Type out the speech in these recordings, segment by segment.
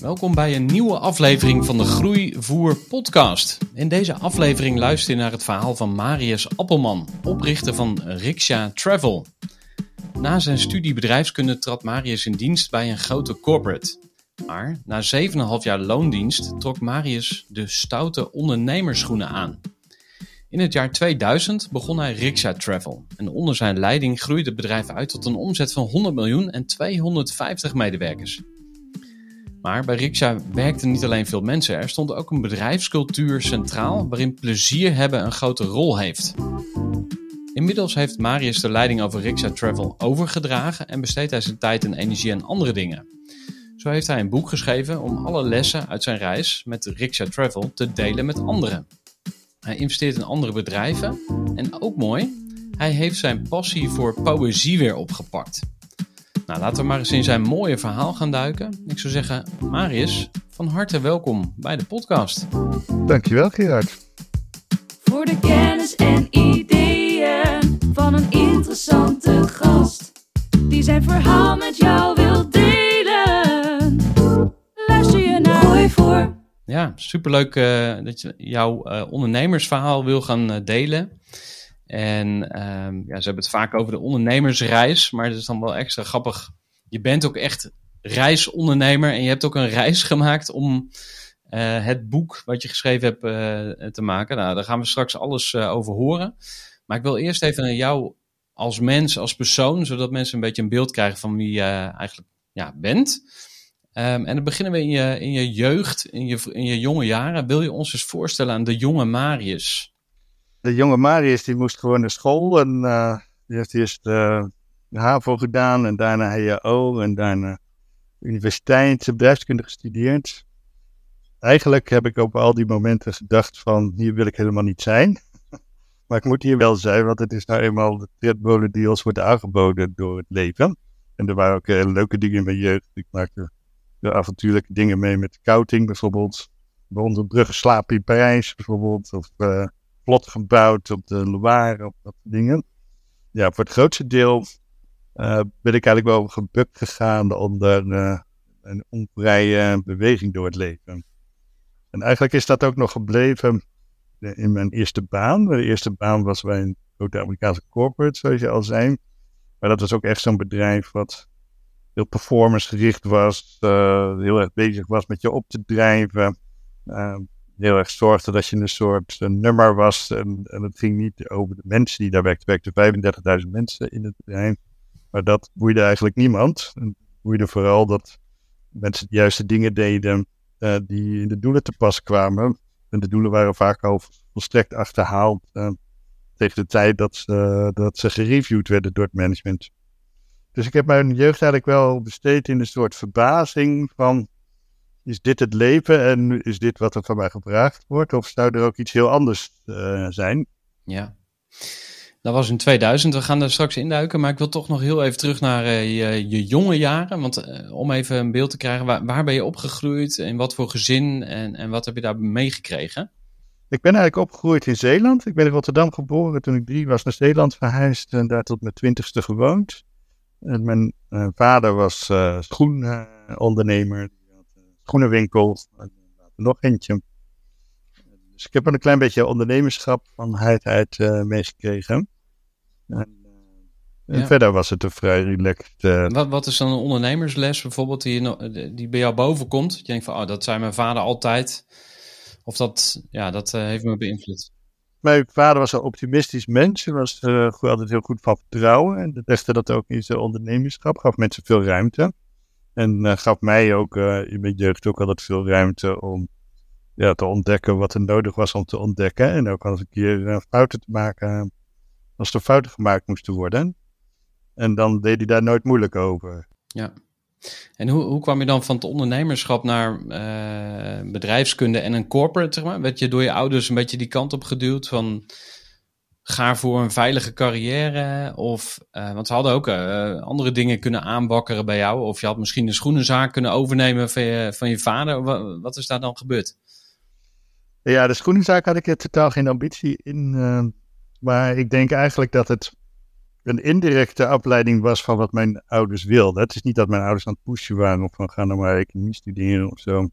Welkom bij een nieuwe aflevering van de Groeivoer podcast. In deze aflevering luister je naar het verhaal van Marius Appelman, oprichter van Riksha Travel. Na zijn studie bedrijfskunde trad Marius in dienst bij een grote corporate. Maar na 7,5 jaar loondienst trok Marius de stoute ondernemersschoenen aan. In het jaar 2000 begon hij Riksha Travel. En onder zijn leiding groeide het bedrijf uit tot een omzet van 100 miljoen en 250 medewerkers. Maar bij Riksha werkten niet alleen veel mensen, er stond ook een bedrijfscultuur centraal waarin plezier hebben een grote rol heeft. Inmiddels heeft Marius de leiding over Riksha Travel overgedragen en besteedt hij zijn tijd en energie aan andere dingen. Zo heeft hij een boek geschreven om alle lessen uit zijn reis met Riksha Travel te delen met anderen. Hij investeert in andere bedrijven en ook mooi, hij heeft zijn passie voor poëzie weer opgepakt. Nou, laten we maar eens in zijn mooie verhaal gaan duiken. Ik zou zeggen, Marius, van harte welkom bij de podcast. Dankjewel Gerard. Voor de kennis en ideeën van een interessante gast. Die zijn verhaal met jou wil delen. Luister je naar Gooi voor. Ja, superleuk eh, dat je jouw eh, ondernemersverhaal wil gaan eh, delen. En ehm, ja, ze hebben het vaak over de ondernemersreis, maar het is dan wel extra grappig. Je bent ook echt reisondernemer en je hebt ook een reis gemaakt om eh, het boek wat je geschreven hebt eh, te maken. Nou, daar gaan we straks alles eh, over horen. Maar ik wil eerst even naar jou als mens, als persoon, zodat mensen een beetje een beeld krijgen van wie je eigenlijk ja, bent. Ehm, en dan beginnen we in je, in je jeugd, in je, in je jonge jaren. Wil je ons eens voorstellen aan de jonge Marius? De jonge Marius die moest gewoon naar school en eh, die heeft eerst eh, de HAVO gedaan en daarna HAO en daarna universiteit, bedrijfskunde gestudeerd. Eigenlijk heb ik op al die momenten gedacht van hier wil ik helemaal niet zijn. maar ik moet hier wel zijn, want het is nou eenmaal de tredmolen die ons wordt aangeboden door het leven. En er waren ook hele leuke dingen in mijn jeugd. Ik maakte avontuurlijke dingen mee met scouting bijvoorbeeld. Bij onze bruggen slapen in Parijs bijvoorbeeld. Of eh, vlot gebouwd op de Loire, of dat soort dingen. Ja, voor het grootste deel eh, ben ik eigenlijk wel gebukt gegaan onder eh, een onvrije beweging door het leven. En eigenlijk is dat ook nog gebleven in mijn eerste baan. De eerste baan was bij een grote Amerikaanse corporate, zoals je al zei. Maar dat was ook echt zo'n bedrijf wat heel performance gericht was. eh, heel erg bezig was met je op te drijven. eh, heel erg zorgde dat je een soort eh, nummer was. En, en het ging niet over de mensen die daar werkten. Er werkten 35.000 mensen in het bedrijf. Maar dat boeide eigenlijk niemand. Het boeide vooral dat mensen de juiste dingen deden eh, die in de doelen te pas kwamen. En de doelen waren vaak al volstrekt achterhaald eh, tegen de tijd dat ze, dat ze gereviewd werden door het management. Dus ik heb mijn jeugd eigenlijk wel besteed in een soort verbazing van... Is dit het leven en is dit wat er van mij gevraagd wordt? Of zou er ook iets heel anders eh, zijn? Ja. Dat was in 2000. We gaan daar straks induiken. Maar ik wil toch nog heel even terug naar eh, je, je jonge jaren. Want eh, om even een beeld te krijgen, waar, waar ben je opgegroeid? In wat voor gezin? En, en wat heb je daar meegekregen? Ik ben eigenlijk opgegroeid in Zeeland. Ik ben in Rotterdam geboren. Toen ik drie was naar Zeeland verhuisd en daar tot mijn twintigste gewoond. En mijn uh, vader was schoenondernemer. Uh, schoenenwinkel. En nog eentje. Dus ik heb er een klein beetje ondernemerschap van huid uit meegekregen. En, en verder was het een vrij relaxed. Wat, wat is dan een ondernemersles bijvoorbeeld die, die bij jou boven komt? Je denkt van, oh, dat zei mijn vader altijd. Of dat, ja, dat uh, heeft me beïnvloed. Mijn vader was een optimistisch mens. Hij was uh, altijd heel goed van vertrouwen. En dat legde dat ook in zijn ondernemerschap. Gaf mensen veel ruimte. En uh, gaf mij ook in mijn jeugd ook altijd veel ruimte om ja, te ontdekken wat er nodig was om te ontdekken. En ook als een keer fouten te maken. Als er fouten gemaakt moesten worden. En dan deed hij daar nooit moeilijk over. Ja. En hoe, hoe kwam je dan van het ondernemerschap naar bedrijfskunde en een corporate, zeg maar? Werd je door je ouders een beetje die kant op geduwd van ga voor een veilige carrière? Of, uh, want ze hadden ook uh, andere dingen kunnen aanbakkeren bij jou. Of je had misschien een schoenenzaak kunnen overnemen van je, van je vader. Wat, is daar dan gebeurd? Ja, de schoenenzaak had ik er totaal geen ambitie in. maar ik denk eigenlijk dat het een indirecte afleiding was van wat mijn ouders wilden. Het is niet dat mijn ouders aan het pushen waren of van ga nou maar economie studeren of zo.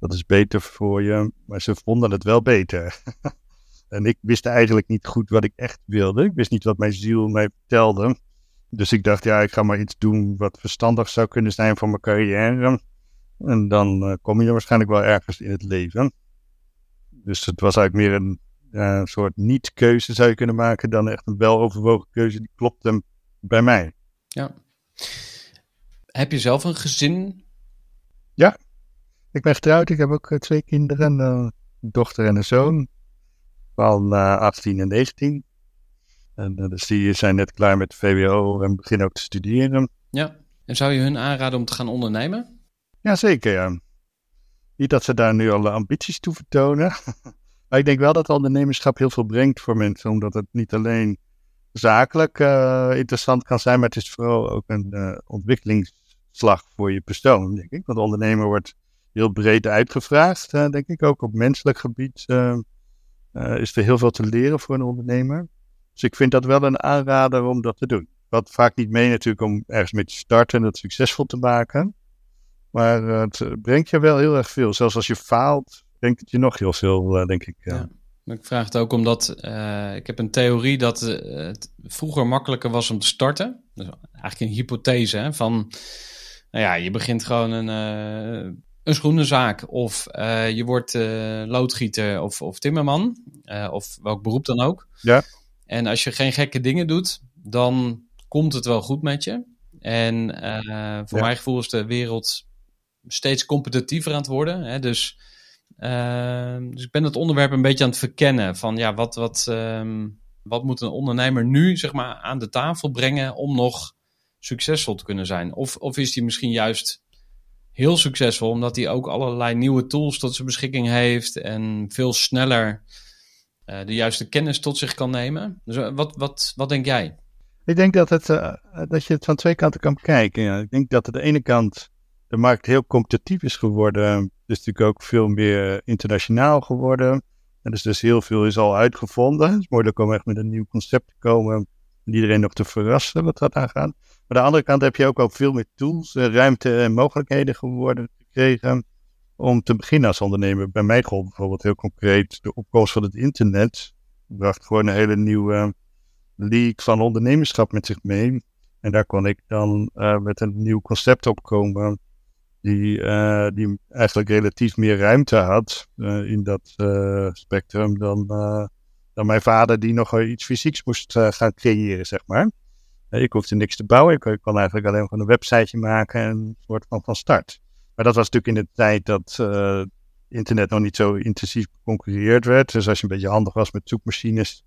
Dat is beter voor je. Maar ze vonden het wel beter. en ik wist eigenlijk niet goed wat ik echt wilde. Ik wist niet wat mijn ziel mij vertelde. Dus ik dacht, ja, ik ga maar iets doen wat verstandig zou kunnen zijn voor mijn carrière. En dan uh, kom je waarschijnlijk wel ergens in het leven. Dus het was eigenlijk meer een een soort niet-keuze zou je kunnen maken dan echt een weloverwogen keuze. Die klopt hem bij mij. Ja. Heb je zelf een gezin? Ja, ik ben getrouwd. Ik heb ook eh, twee kinderen, een dochter en een zoon van 18 eh, en 19. En uh, dus die zijn net klaar met de VWO en beginnen ook te studeren. Ja, en zou je hun aanraden om te gaan ondernemen? Jazeker, ja. Niet dat ze daar nu al ambities toe vertonen. Maar ik denk wel dat ondernemerschap heel veel brengt voor mensen, omdat het niet alleen zakelijk uh, interessant kan zijn, maar het is vooral ook een uh, ontwikkelingsslag voor je persoon, denk ik. Want ondernemer wordt heel breed uitgevraagd, uh, denk ik. Ook op menselijk gebied is er heel veel te leren voor een ondernemer. Dus ik vind dat wel een aanrader om dat te doen. Wat vaak niet mee natuurlijk om ergens mee te starten en het succesvol te maken. Maar het brengt je wel heel erg veel. Zelfs als je faalt, denk dat je nog heel veel, uh, denk ik. Ja. Ik vraag het ook omdat ik heb een theorie dat het vroeger makkelijker was om te starten. Dus eigenlijk een hypothese hè, van, nou ja, je begint gewoon een, een schoenenzaak of je wordt loodgieter of, of timmerman of welk beroep dan ook. Ja. En als je geen gekke dingen doet, dan komt het wel goed met je. En voor mijn gevoel is de wereld steeds competitiever aan het worden. Hè? Dus Ehm, dus ik ben het onderwerp een beetje aan het verkennen. Van ja, wat, wat, ehm, wat moet een ondernemer nu zeg maar, aan de tafel brengen om nog succesvol te kunnen zijn? Of, of is hij misschien juist heel succesvol omdat hij ook allerlei nieuwe tools tot zijn beschikking heeft en veel sneller uh, de juiste kennis tot zich kan nemen? Dus uh, wat, wat, wat denk jij? Ik denk dat, het, uh, dat je het van twee kanten kan bekijken. Ja. Ik denk dat aan de ene kant de markt heel competitief is geworden. Dus natuurlijk ook veel meer internationaal geworden. En dus, dus heel veel is al uitgevonden. Het is moeilijk om echt met een nieuw concept te komen. En iedereen nog te verrassen wat dat aangaat. Maar aan de andere kant heb je ook al veel meer tools, eh, ruimte en mogelijkheden geworden gekregen. Om te beginnen als ondernemer. Bij mij gold bijvoorbeeld heel concreet de opkomst van het internet. bracht gewoon een hele nieuwe league van ondernemerschap met zich mee. En daar kon ik dan uh, met een nieuw concept opkomen die, uh, die eigenlijk relatief meer ruimte had in dat spectrum dan, dan mijn vader, die nog iets fysieks moest gaan creëren, zeg maar. ik hoefde niks te bouwen, ik, kon eigenlijk alleen gewoon een websiteje maken en een soort van van start. Maar dat was natuurlijk in de tijd dat internet nog niet zo intensief geconcurreerd werd. Dus als je een beetje handig was met zoekmachines,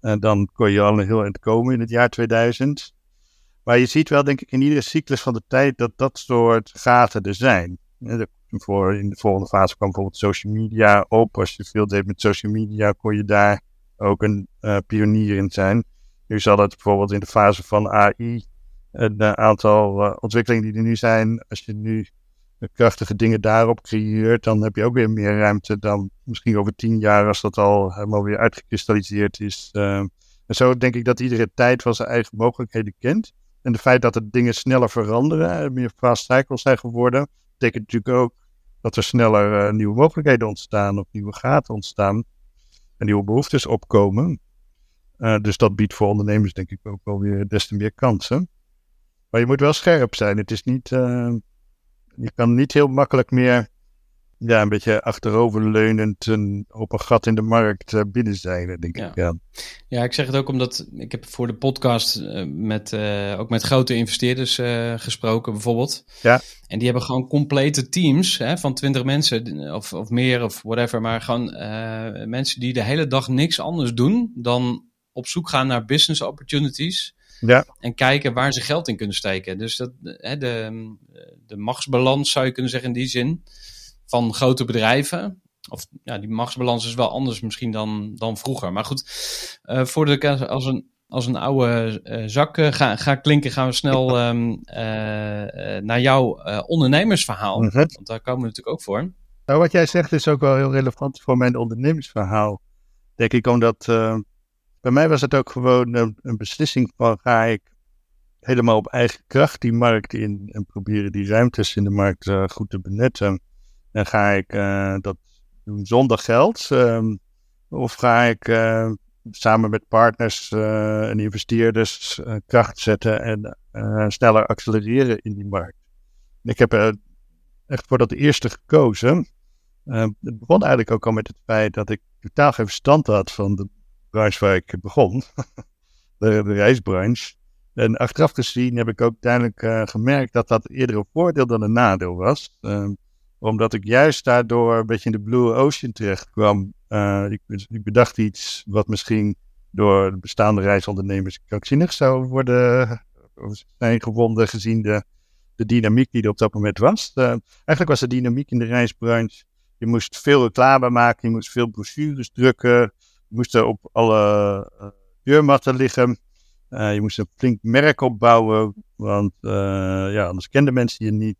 dan kon je al een heel eind komen in het jaar 2000. Maar je ziet wel, denk ik, in iedere cyclus van de tijd dat dat soort gaten er zijn. In de volgende fase kwam bijvoorbeeld social media op. Als je veel deed met social media, kon je daar ook een uh, pionier in zijn. Nu zal het bijvoorbeeld in de fase van AI, een uh, aantal uh, ontwikkelingen die er nu zijn, als je nu krachtige dingen daarop creëert, dan heb je ook weer meer ruimte dan misschien over tien jaar als dat al helemaal weer uitgekristalliseerd is. En zo denk ik dat iedere tijd van zijn eigen mogelijkheden kent. En de feit dat er dingen sneller veranderen, meer fast cycles zijn geworden, betekent natuurlijk ook dat er sneller nieuwe mogelijkheden ontstaan of nieuwe gaten ontstaan en nieuwe behoeftes opkomen. Uh, dus dat biedt voor ondernemers denk ik ook wel weer des te meer kansen. Maar je moet wel scherp zijn. Het is niet, uh, je kan niet heel makkelijk meer ja, een beetje achteroverleunend een, op een gat in de markt uh, binnenzeilen, denk ja. ik. Ja. ja, ik zeg het ook omdat ik heb voor de podcast uh, met, uh, ook met grote investeerders gesproken bijvoorbeeld. Ja. En die hebben gewoon complete teams hè, van twintig mensen of, of meer of whatever. Maar gewoon mensen die de hele dag niks anders doen dan op zoek gaan naar business opportunities. Ja. En kijken waar ze geld in kunnen steken. Dus dat, hè, de, de machtsbalans zou je kunnen zeggen in die zin van grote bedrijven. Of ja, die machtsbalans is wel anders misschien dan, dan vroeger. Maar goed, uh, voordat ik als een, als een oude uh, zak uh, ga, ga klinken, gaan we snel um, naar jouw ondernemersverhaal. Want daar komen we natuurlijk ook voor. Nou, wat jij zegt is ook wel heel relevant voor mijn ondernemersverhaal. Denk ik, omdat bij mij was het ook gewoon een, een beslissing van ga ik helemaal op eigen kracht die markt in en proberen die ruimtes in de markt goed te benutten. En ga ik uh, dat doen zonder geld? Um, of ga ik uh, samen met partners uh, en investeerders kracht zetten en sneller accelereren in die markt? Ik heb echt voor dat eerste gekozen. het begon eigenlijk ook al met het feit dat ik totaal geen verstand had van de branche waar ik begon, de, de reisbranche. En achteraf gezien heb ik ook duidelijk gemerkt dat dat eerder een voordeel dan een nadeel was. Um, omdat ik juist daardoor een beetje in de Blue Ocean terecht kwam. Uh, ik, bedacht iets wat misschien door de bestaande reisondernemers krankzinnig zou worden zijn gevonden gezien de, de dynamiek die er op dat moment was. Uh, eigenlijk was de dynamiek in de reisbranche. Je moest veel reclame maken, je moest veel brochures drukken, je moest er op alle uh, deurmatten liggen. je moest een flink merk opbouwen, want ja, anders kenden mensen je niet.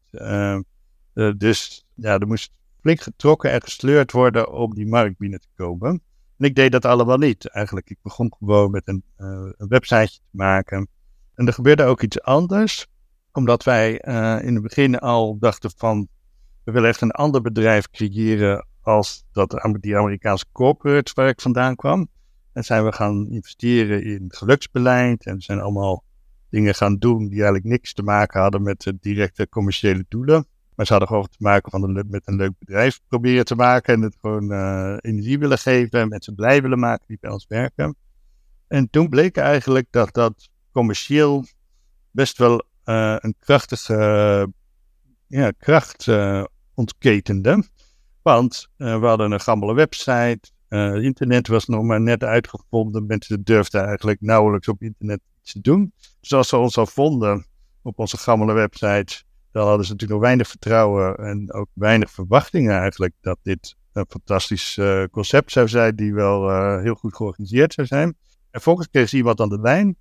Dus ja, er moest flink getrokken en gesleurd worden om die markt binnen te komen. En ik deed dat allemaal niet eigenlijk. Ik begon gewoon met een, uh, een website te maken. En er gebeurde ook iets anders, omdat wij uh, in het begin al dachten van, we willen echt een ander bedrijf creëren als dat die Amerikaanse corporates waar ik vandaan kwam. En zijn we gaan investeren in geluksbeleid en zijn allemaal dingen gaan doen die eigenlijk niks te maken hadden met directe commerciële doelen. Maar ze hadden gewoon te maken van een, met een leuk bedrijf proberen te maken. En het gewoon uh, energie willen geven. En mensen blij willen maken die bij ons werken. En toen bleek eigenlijk dat dat commercieel best wel uh, een krachtige ja, kracht ontketende. Want we hadden een gammele website. internet was nog maar net uitgevonden. Mensen durfden eigenlijk nauwelijks op internet iets te doen. Dus als ze ons al vonden op onze gammele website dan hadden ze natuurlijk nog weinig vertrouwen en ook weinig verwachtingen eigenlijk dat dit een fantastisch uh, concept zou zijn, die wel uh, heel goed georganiseerd zou zijn. En volgens kreeg ze iemand aan de lijn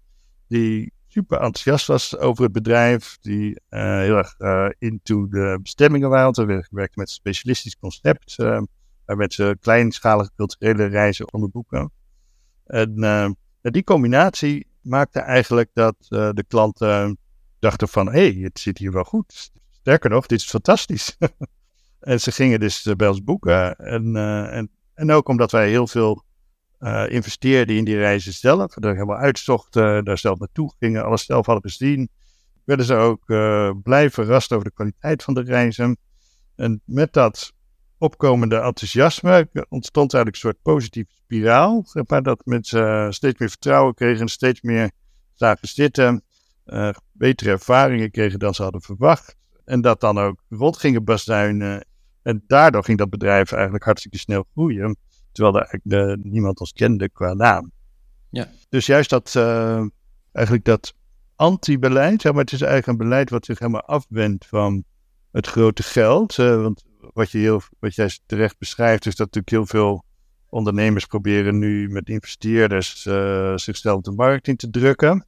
die super enthousiast was over het bedrijf, die uh, heel erg into de bestemmingen. Want we werken met een specialistisch concept, waar mensen kleinschalige culturele reizen onderboeken. En die combinatie maakte eigenlijk dat de klanten dachten van, hé, hey, het zit hier wel goed. Sterker nog, dit is fantastisch. en ze gingen dus bij ons boeken. En, uh, en, en ook omdat wij heel veel uh, investeerden in die reizen zelf. Er helemaal uitzochten, daar zelf naartoe gingen, alles zelf hadden gezien. Werden ze ook blij verrast over de kwaliteit van de reizen. En met dat opkomende enthousiasme ontstond eigenlijk een soort positieve spiraal. Zeg dat mensen steeds meer vertrouwen kregen en steeds meer zagen zitten uh, betere ervaringen kregen dan ze hadden verwacht. En dat dan ook rond gingen bazuinen. En daardoor ging dat bedrijf eigenlijk hartstikke snel groeien. Terwijl er eigenlijk de, niemand ons kende qua naam. Ja. Dus juist dat, uh, eigenlijk dat anti-beleid, zeg maar, het is eigenlijk een beleid wat zich helemaal afwendt van het grote geld. Want wat, je heel, wat jij terecht beschrijft, is dat natuurlijk heel veel ondernemers proberen nu met investeerders zichzelf de markt in te drukken.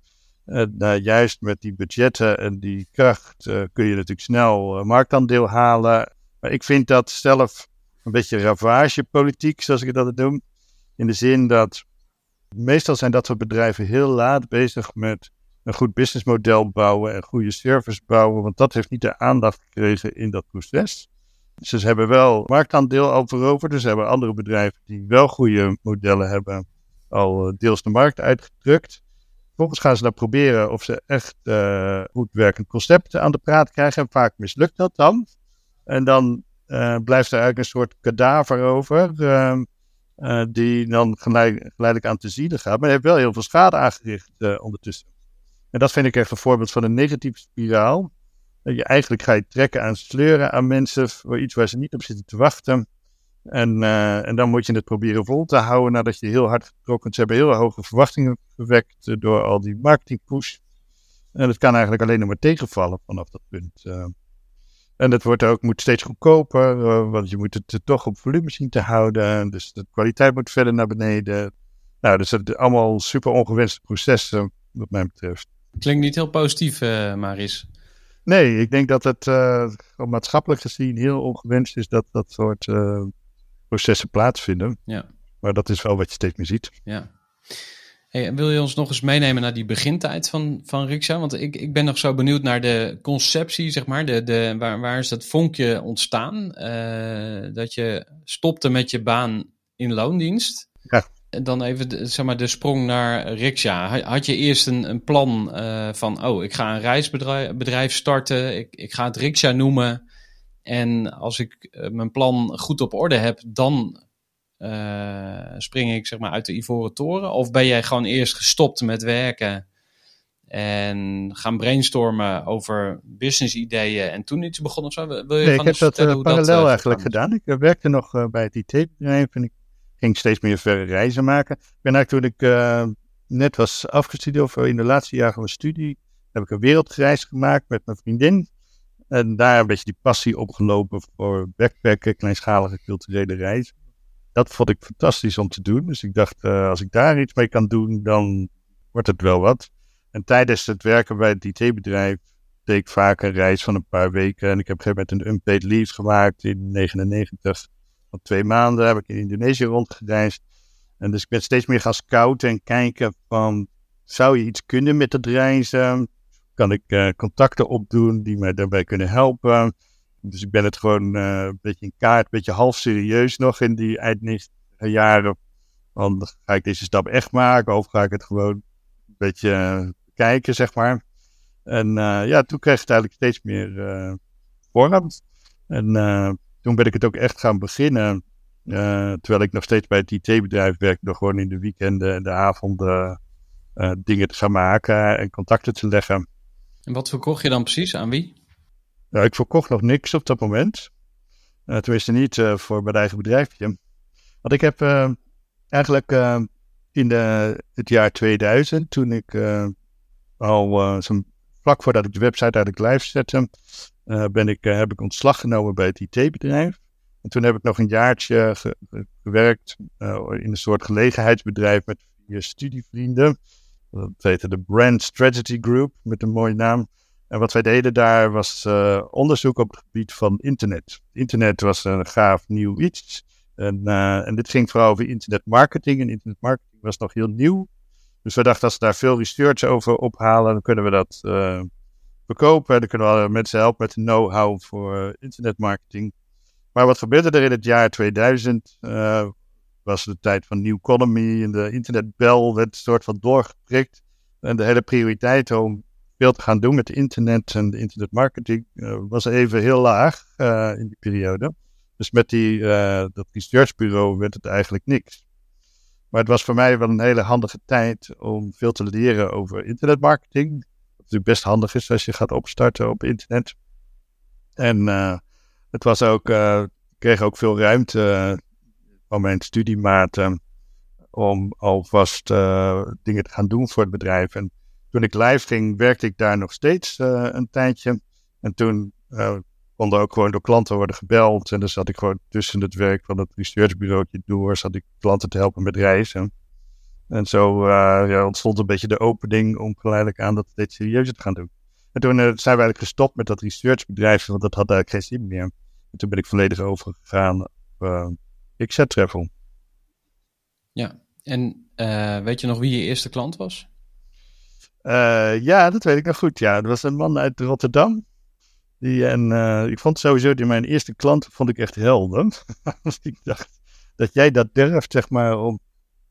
En uh, juist met die budgetten en die kracht uh, kun je natuurlijk snel uh, marktaandeel halen. Maar ik vind dat zelf een beetje ravagepolitiek, zoals ik dat noem. In de zin dat meestal zijn dat soort bedrijven heel laat bezig met een goed businessmodel bouwen en goede service bouwen, want dat heeft niet de aandacht gekregen in dat proces. Dus ze hebben wel marktaandeel al veroverd, dus hebben andere bedrijven die wel goede modellen hebben al deels de markt uitgedrukt. Vervolgens gaan ze dan proberen of ze echt uh, goed werkend concepten aan de praat krijgen. En vaak mislukt dat dan. En dan uh, blijft er eigenlijk een soort kadaver over. Uh, die dan geleid, geleidelijk aan te zielen gaat. Maar heeft wel heel veel schade aangericht ondertussen. En dat vind ik echt een voorbeeld van een negatieve spiraal. Je eigenlijk ga je trekken aan sleuren aan mensen voor iets waar ze niet op zitten te wachten. En, uh, en dan moet je het proberen vol te houden nadat je heel hard getrokken. Ze hebben heel hoge verwachtingen gewekt uh, door al die marketingpush. En het kan eigenlijk alleen nog maar tegenvallen vanaf dat punt. Uh, en het wordt ook, moet steeds goedkoper, want je moet het toch op volume zien te houden. Dus de kwaliteit moet verder naar beneden. Nou, dus het allemaal super ongewenste processen, wat mij betreft. Klinkt niet heel positief, Maris. Nee, ik denk dat het maatschappelijk gezien heel ongewenst is dat dat soort processen plaatsvinden. Ja. Maar dat is wel wat je steeds meer ziet. Ja. Hey, wil je ons nog eens meenemen naar die begintijd van, van Riksha? Want ik, ik ben nog zo benieuwd naar de conceptie, zeg maar. De, de, waar, waar is dat vonkje ontstaan? Uh, dat je stopte met je baan in loondienst. Ja. En dan even de, zeg maar, de sprong naar Riksha. Had je eerst een, een plan uh, van, oh, ik ga een reisbedrijf bedrijf starten. Ik, ik ga het Riksha noemen. En als ik uh, mijn plan goed op orde heb, dan uh, spring ik zeg maar uit de Ivoren Toren? Of ben jij gewoon eerst gestopt met werken en gaan brainstormen over business ideeën en toen iets begonnen of zo? Wil je nee, ik heb dat uh, parallel dat, eigenlijk gedaan. Ik werkte nog bij het IT-bedrijf en ik ging steeds meer verre reizen maken. Ik ben eigenlijk toen ik net was afgestudeerd of in de laatste jaren van mijn studie, heb ik een wereldreis gemaakt met mijn vriendin. En daar een beetje die passie opgelopen voor backpacken, kleinschalige culturele reizen. Dat vond ik fantastisch om te doen. Dus ik dacht, uh, als ik daar iets mee kan doen, dan wordt het wel wat. En tijdens het werken bij het IT-bedrijf deed ik vaak een reis van een paar weken. En ik heb op een een unpaid leave gemaakt in 1999. Van twee maanden heb ik in Indonesië rondgereisd. En dus ik ben steeds meer gaan scouten en kijken van, zou je iets kunnen met het reizen? Kan ik uh, contacten opdoen die mij daarbij kunnen helpen. Dus ik ben het gewoon uh, een beetje in kaart, een beetje half serieus nog in die eind jaren. Dan ga ik deze stap echt maken of ga ik het gewoon een beetje uh, kijken, zeg maar. En ja, toen kreeg het eigenlijk steeds meer vorm. En toen ben ik het ook echt gaan beginnen. terwijl ik nog steeds bij het IT-bedrijf werk, nog gewoon in de weekenden en de avonden dingen te gaan maken en contacten te leggen. En wat verkocht je dan precies? Aan wie? Ik verkocht nog niks op dat moment. Uh, tenminste niet uh, voor mijn eigen bedrijfje. Want ik heb uh, eigenlijk in de, het jaar 2000, toen ik al zo'n vlak voordat ik de website eigenlijk live zette, ben ik, heb ik ontslag genomen bij het IT-bedrijf. En toen heb ik nog een jaartje ge gewerkt in een soort gelegenheidsbedrijf met vier studievrienden. Dat heette de Brand Strategy Group, met een mooie naam. En wat wij deden daar was uh, onderzoek op het gebied van internet. Internet was een gaaf nieuw iets. En, uh, en dit ging vooral over internetmarketing. En internetmarketing was nog heel nieuw. Dus we dachten, als we daar veel research over ophalen, dan kunnen we dat uh, verkopen. Dan kunnen we mensen helpen met know-how voor internetmarketing. Maar wat gebeurde er in het jaar 2000? Was de tijd van New Economy en de internetbel werd soort van doorgeprikt. En de hele prioriteit om veel te gaan doen met internet en de internetmarketing uh, was even heel laag uh, in die periode. Dus met die, uh, dat researchbureau werd het eigenlijk niks. Maar het was voor mij wel een hele handige tijd om veel te leren over internetmarketing. Wat natuurlijk best handig is als je gaat opstarten op internet. En het was ook, ik kreeg ook veel ruimte van mijn studiematen om alvast uh, dingen te gaan doen voor het bedrijf. En toen ik live ging, werkte ik daar nog steeds uh, een tijdje. En toen uh, konden ook gewoon door klanten worden gebeld. En dan zat ik gewoon tussen het werk van het researchbureautje door, zat ik klanten te helpen met reizen. En zo ja, ontstond een beetje de opening om geleidelijk aan dat steeds serieuzer te gaan doen. En toen zijn we eigenlijk gestopt met dat researchbedrijf, want dat had eigenlijk geen zin meer. En toen ben ik volledig overgegaan XZ Travel. Ja, en weet je nog wie je eerste klant was? ja, dat weet ik nog goed. Ja, dat was een man uit Rotterdam. Die, en ik vond sowieso, die mijn eerste klant vond ik echt helder. ik dacht, dat jij dat durft, zeg maar, om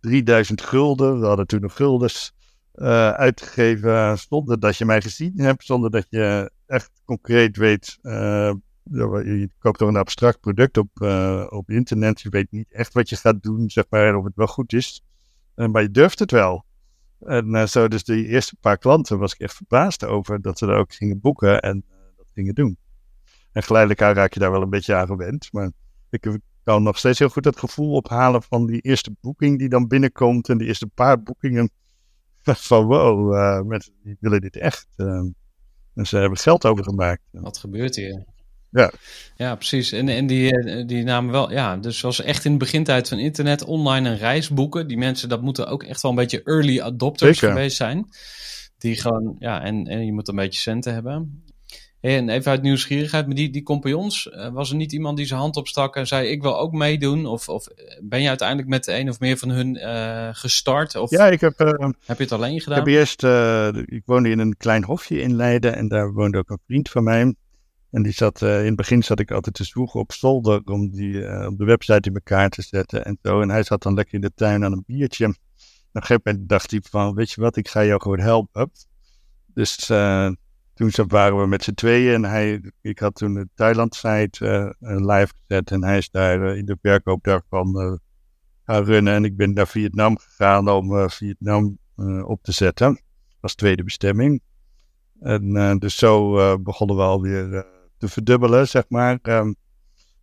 3000 gulden, we hadden toen nog guldens, uh, uitgegeven zonder dat je mij gezien hebt, zonder dat je echt concreet weet. Uh, je koopt toch een abstract product op, uh, op internet. Je weet niet echt wat je gaat doen, zeg maar, of het wel goed is. maar je durft het wel. En zo, dus de eerste paar klanten was ik echt verbaasd over dat ze er ook gingen boeken en dat gingen doen. En geleidelijk aan raak je daar wel een beetje aan gewend. Maar ik kan nog steeds heel goed het gevoel ophalen van die eerste boeking die dan binnenkomt. En die eerste paar boekingen. Van wow, mensen die willen dit echt. En ze hebben geld overgemaakt. Wat gebeurt hier? Ja. Ja, precies. En, en die, eh, die namen wel, ja, dus was echt in de begintijd van internet online een reis boeken. Die mensen, dat moeten ook echt wel een beetje early adopters geweest zijn. Die gewoon, ja, en, en je moet een beetje centen hebben. En even uit nieuwsgierigheid, met die, die compagnons, uh, was er niet iemand die zijn hand opstak en zei: Ik wil ook meedoen? Of, of ben je uiteindelijk met een of meer van hun uh, gestart? Of ja, ik heb. Uh, heb je het alleen gedaan? Ik heb eerst. ik woonde in een klein hofje in Leiden en daar woonde ook een vriend van mij. En die zat, in het begin zat ik altijd te zwoegen op zolder om die op de website in elkaar te zetten en zo. En hij zat dan lekker in de tuin aan een biertje. En op een gegeven moment dacht hij van, weet je wat, ik ga jou gewoon helpen. Dus toen waren we met z'n tweeën en hij, ik had toen de Thailand-site live gezet en hij is daar in de verkoop daarvan gaan runnen. En ik ben naar Vietnam gegaan om Vietnam op te zetten als tweede bestemming. En dus zo begonnen we alweer te verdubbelen, zeg maar. Um,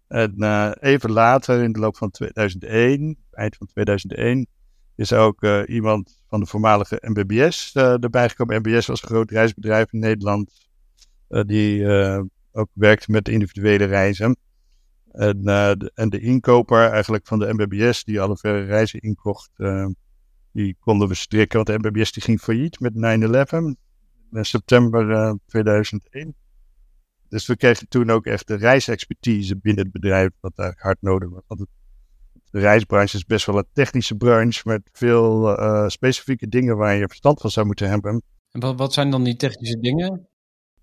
en even later, in de loop van 2001, eind van 2001, is ook iemand van de voormalige MBBS uh, erbij gekomen. MBS was een groot reisbedrijf in Nederland. Die ook werkte met individuele reizen. En, de, en, de, inkoper eigenlijk van de MBBS, die alle verre reizen inkocht, die konden we strikken. Want de MBBS die ging failliet met 9-11 in september 2001. Dus we kregen toen ook echt de reisexpertise binnen het bedrijf, wat daar hard nodig was. Want de reisbranche is best wel een technische branche met veel uh, specifieke dingen waar je verstand van zou moeten hebben. En wat, wat zijn dan die technische dingen?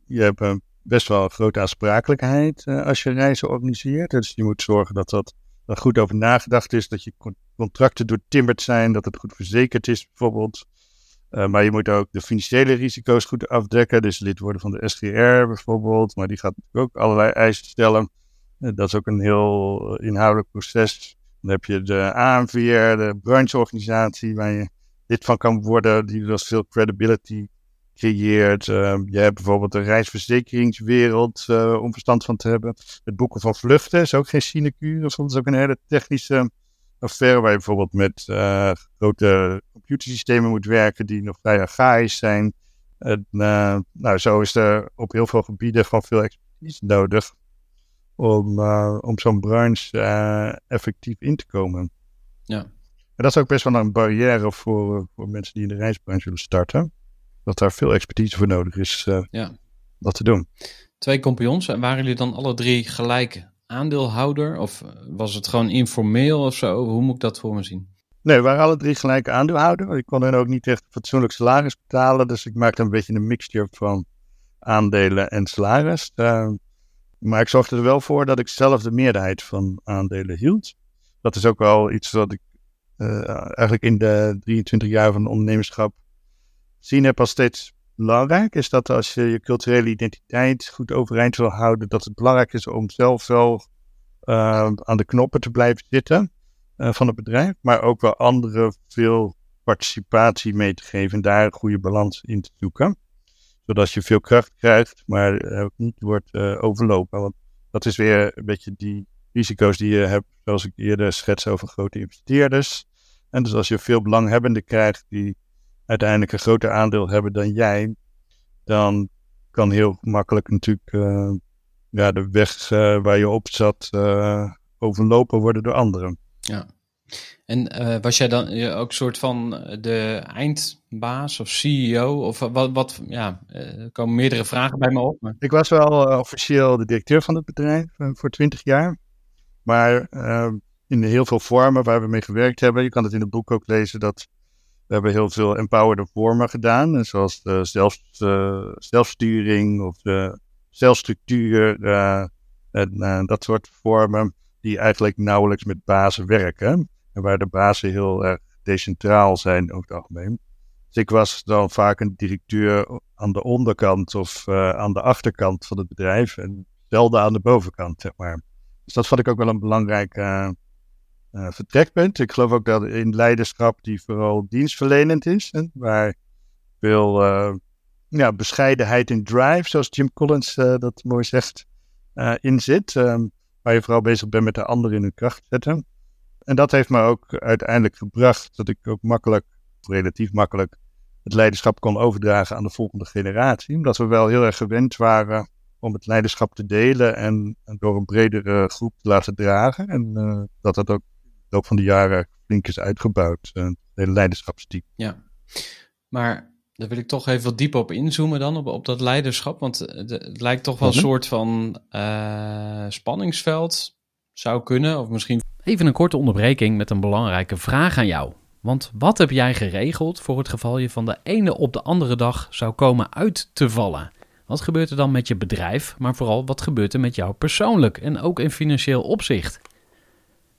Je hebt uh, best wel een grote aansprakelijkheid uh, als je reizen organiseert. Dus je moet zorgen dat dat er goed over nagedacht is, dat je contracten doortimmerd zijn, dat het goed verzekerd is bijvoorbeeld. Maar je moet ook de financiële risico's goed afdekken, dus lid worden van de SGR bijvoorbeeld. Maar die gaat ook allerlei eisen stellen. dat is ook een heel inhoudelijk proces. Dan heb je de ANVR, de brancheorganisatie, waar je lid van kan worden, die dus veel credibility creëert. Je hebt bijvoorbeeld de reisverzekeringswereld, om verstand van te hebben. Het boeken van vluchten is ook geen sinecure, soms ook een hele technische affaire waar je bijvoorbeeld met uh, grote computersystemen moet werken die nog vrij archaïs zijn. En, nou, zo is er op heel veel gebieden gewoon veel expertise nodig om, uh, om zo'n branche effectief in te komen. Ja. En dat is ook best wel een barrière voor, voor mensen die in de reisbranche willen starten. Dat daar veel expertise voor nodig is ja. dat te doen. Twee compagnons, en waren jullie dan alle drie gelijk aandeelhouder? Of was het gewoon informeel of zo? Hoe moet ik dat voor me zien? Nee, we waren alle drie gelijk aandeelhouder. Ik kon hen ook niet echt fatsoenlijk salaris betalen. Dus ik maakte een beetje een mixture van aandelen en salaris. Uh, maar ik zorgde er wel voor dat ik zelf de meerderheid van aandelen hield. Dat is ook wel iets wat ik uh, eigenlijk in de 23 jaar van ondernemerschap zien heb als steeds belangrijk. Is dat als je je culturele identiteit goed overeind wil houden, dat het belangrijk is om zelf wel uh, aan de knoppen te blijven zitten uh, van het bedrijf. Maar ook wel anderen veel participatie mee te geven en daar een goede balans in te zoeken zodat je veel kracht krijgt, maar ook niet wordt uh, overlopen. Want dat is weer een beetje die risico's die je hebt, zoals ik eerder schets over grote investeerders. En dus als je veel belanghebbenden krijgt die uiteindelijk een groter aandeel hebben dan jij, dan kan heel makkelijk natuurlijk uh, ja, de weg uh, waar je op zat overlopen worden door anderen. Ja. En was jij dan ook soort van de eindbaas of CEO? Of wat, wat ja, er komen meerdere vragen bij me op. Maar... Ik was wel officieel de directeur van het bedrijf voor twintig jaar. Maar in heel veel vormen waar we mee gewerkt hebben, je kan het in het boek ook lezen, dat we hebben heel veel empowered vormen gedaan. Zoals de zelf, zelfsturing of de celstructuur en dat soort vormen die eigenlijk nauwelijks met bazen werken. En waar de bazen heel erg decentraal zijn over het algemeen. Dus ik was dan vaak een directeur aan de onderkant of aan de achterkant van het bedrijf. En zelden aan de bovenkant, zeg maar. Dus dat vond ik ook wel een belangrijk vertrekpunt. Ik geloof ook dat in leiderschap die vooral dienstverlenend is. Hè, waar veel ja, bescheidenheid en drive, zoals Jim Collins dat mooi zegt, in zit. Um, waar je vooral bezig bent met de ander in hun kracht zetten. En dat heeft me ook uiteindelijk gebracht dat ik ook makkelijk, relatief makkelijk, het leiderschap kon overdragen aan de volgende generatie. Omdat we wel heel erg gewend waren om het leiderschap te delen en, door een bredere groep te laten dragen. En dat dat ook loop van de jaren flink is uitgebouwd, uh, het hele leiderschapsteam. Ja, maar daar wil ik toch even wat dieper op inzoomen dan, op, op dat leiderschap. Want het lijkt toch wel een mhm. soort van uh, spanningsveld zou kunnen. Of misschien... Even een korte onderbreking met een belangrijke vraag aan jou. Want wat heb jij geregeld voor het geval je van de ene op de andere dag zou komen uit te vallen? Wat gebeurt er dan met je bedrijf, maar vooral wat gebeurt er met jou persoonlijk en ook in financieel opzicht?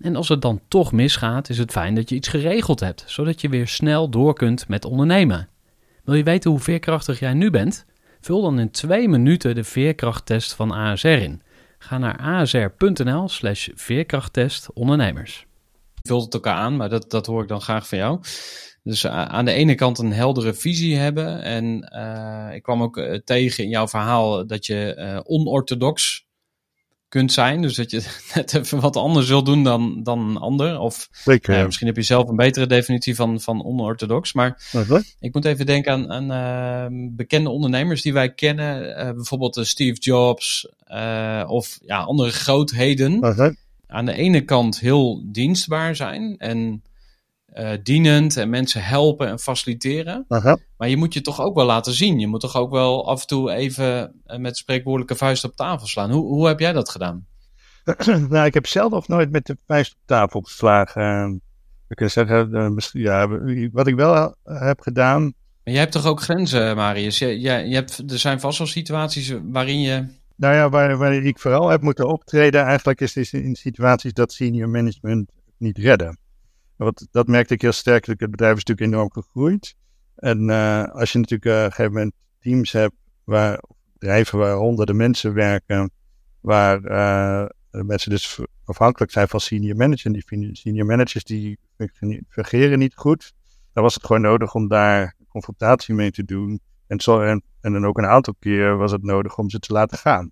En als het dan toch misgaat, is het fijn dat je iets geregeld hebt, zodat je weer snel door kunt met ondernemen. Wil je weten hoe veerkrachtig jij nu bent? Vul dan in twee minuten de veerkrachttest van ASR in. Ga naar asr.nl slash veerkrachttest ondernemers. Vult het elkaar aan, maar dat, dat hoor ik dan graag van jou. Dus uh, aan de ene kant een heldere visie hebben. En uh, ik kwam ook uh, tegen in jouw verhaal dat je onorthodox kunt zijn. Dus dat je net even wat anders wil doen dan, dan een ander. Of Zeker, uh, misschien heb je zelf een betere definitie van, van onorthodox. Maar ik moet even denken aan, aan uh, bekende ondernemers die wij kennen. Uh, bijvoorbeeld Steve Jobs of ja, andere grootheden. Aan de ene kant heel dienstbaar zijn en uh, dienend en mensen helpen en faciliteren. Aha. Maar je moet je toch ook wel laten zien. Je moet toch ook wel af en toe even uh, met spreekwoordelijke vuist op tafel slaan. Hoe, hoe heb jij dat gedaan? nou, ik heb zelf nog nooit met de vuist op tafel geslagen. Ik kan zeggen, uh, ja, wat ik wel heb gedaan. Maar jij hebt toch ook grenzen, Marius? Je, je, je hebt, er zijn vast wel situaties waarin je. Nou ja, waar, waar ik vooral heb moeten optreden, eigenlijk is het in situaties dat senior management niet redden. Wat, dat merkte ik heel sterk. Het bedrijf is natuurlijk enorm gegroeid. En uh, als je natuurlijk uh, op een gegeven moment teams hebt, waar bedrijven waar honderden mensen werken, waar uh, mensen dus afhankelijk zijn van senior managers. En die senior managers die fungeren niet goed. Dan was het gewoon nodig om daar confrontatie mee te doen. En, zo, en, en dan ook een aantal keer was het nodig om ze te laten gaan.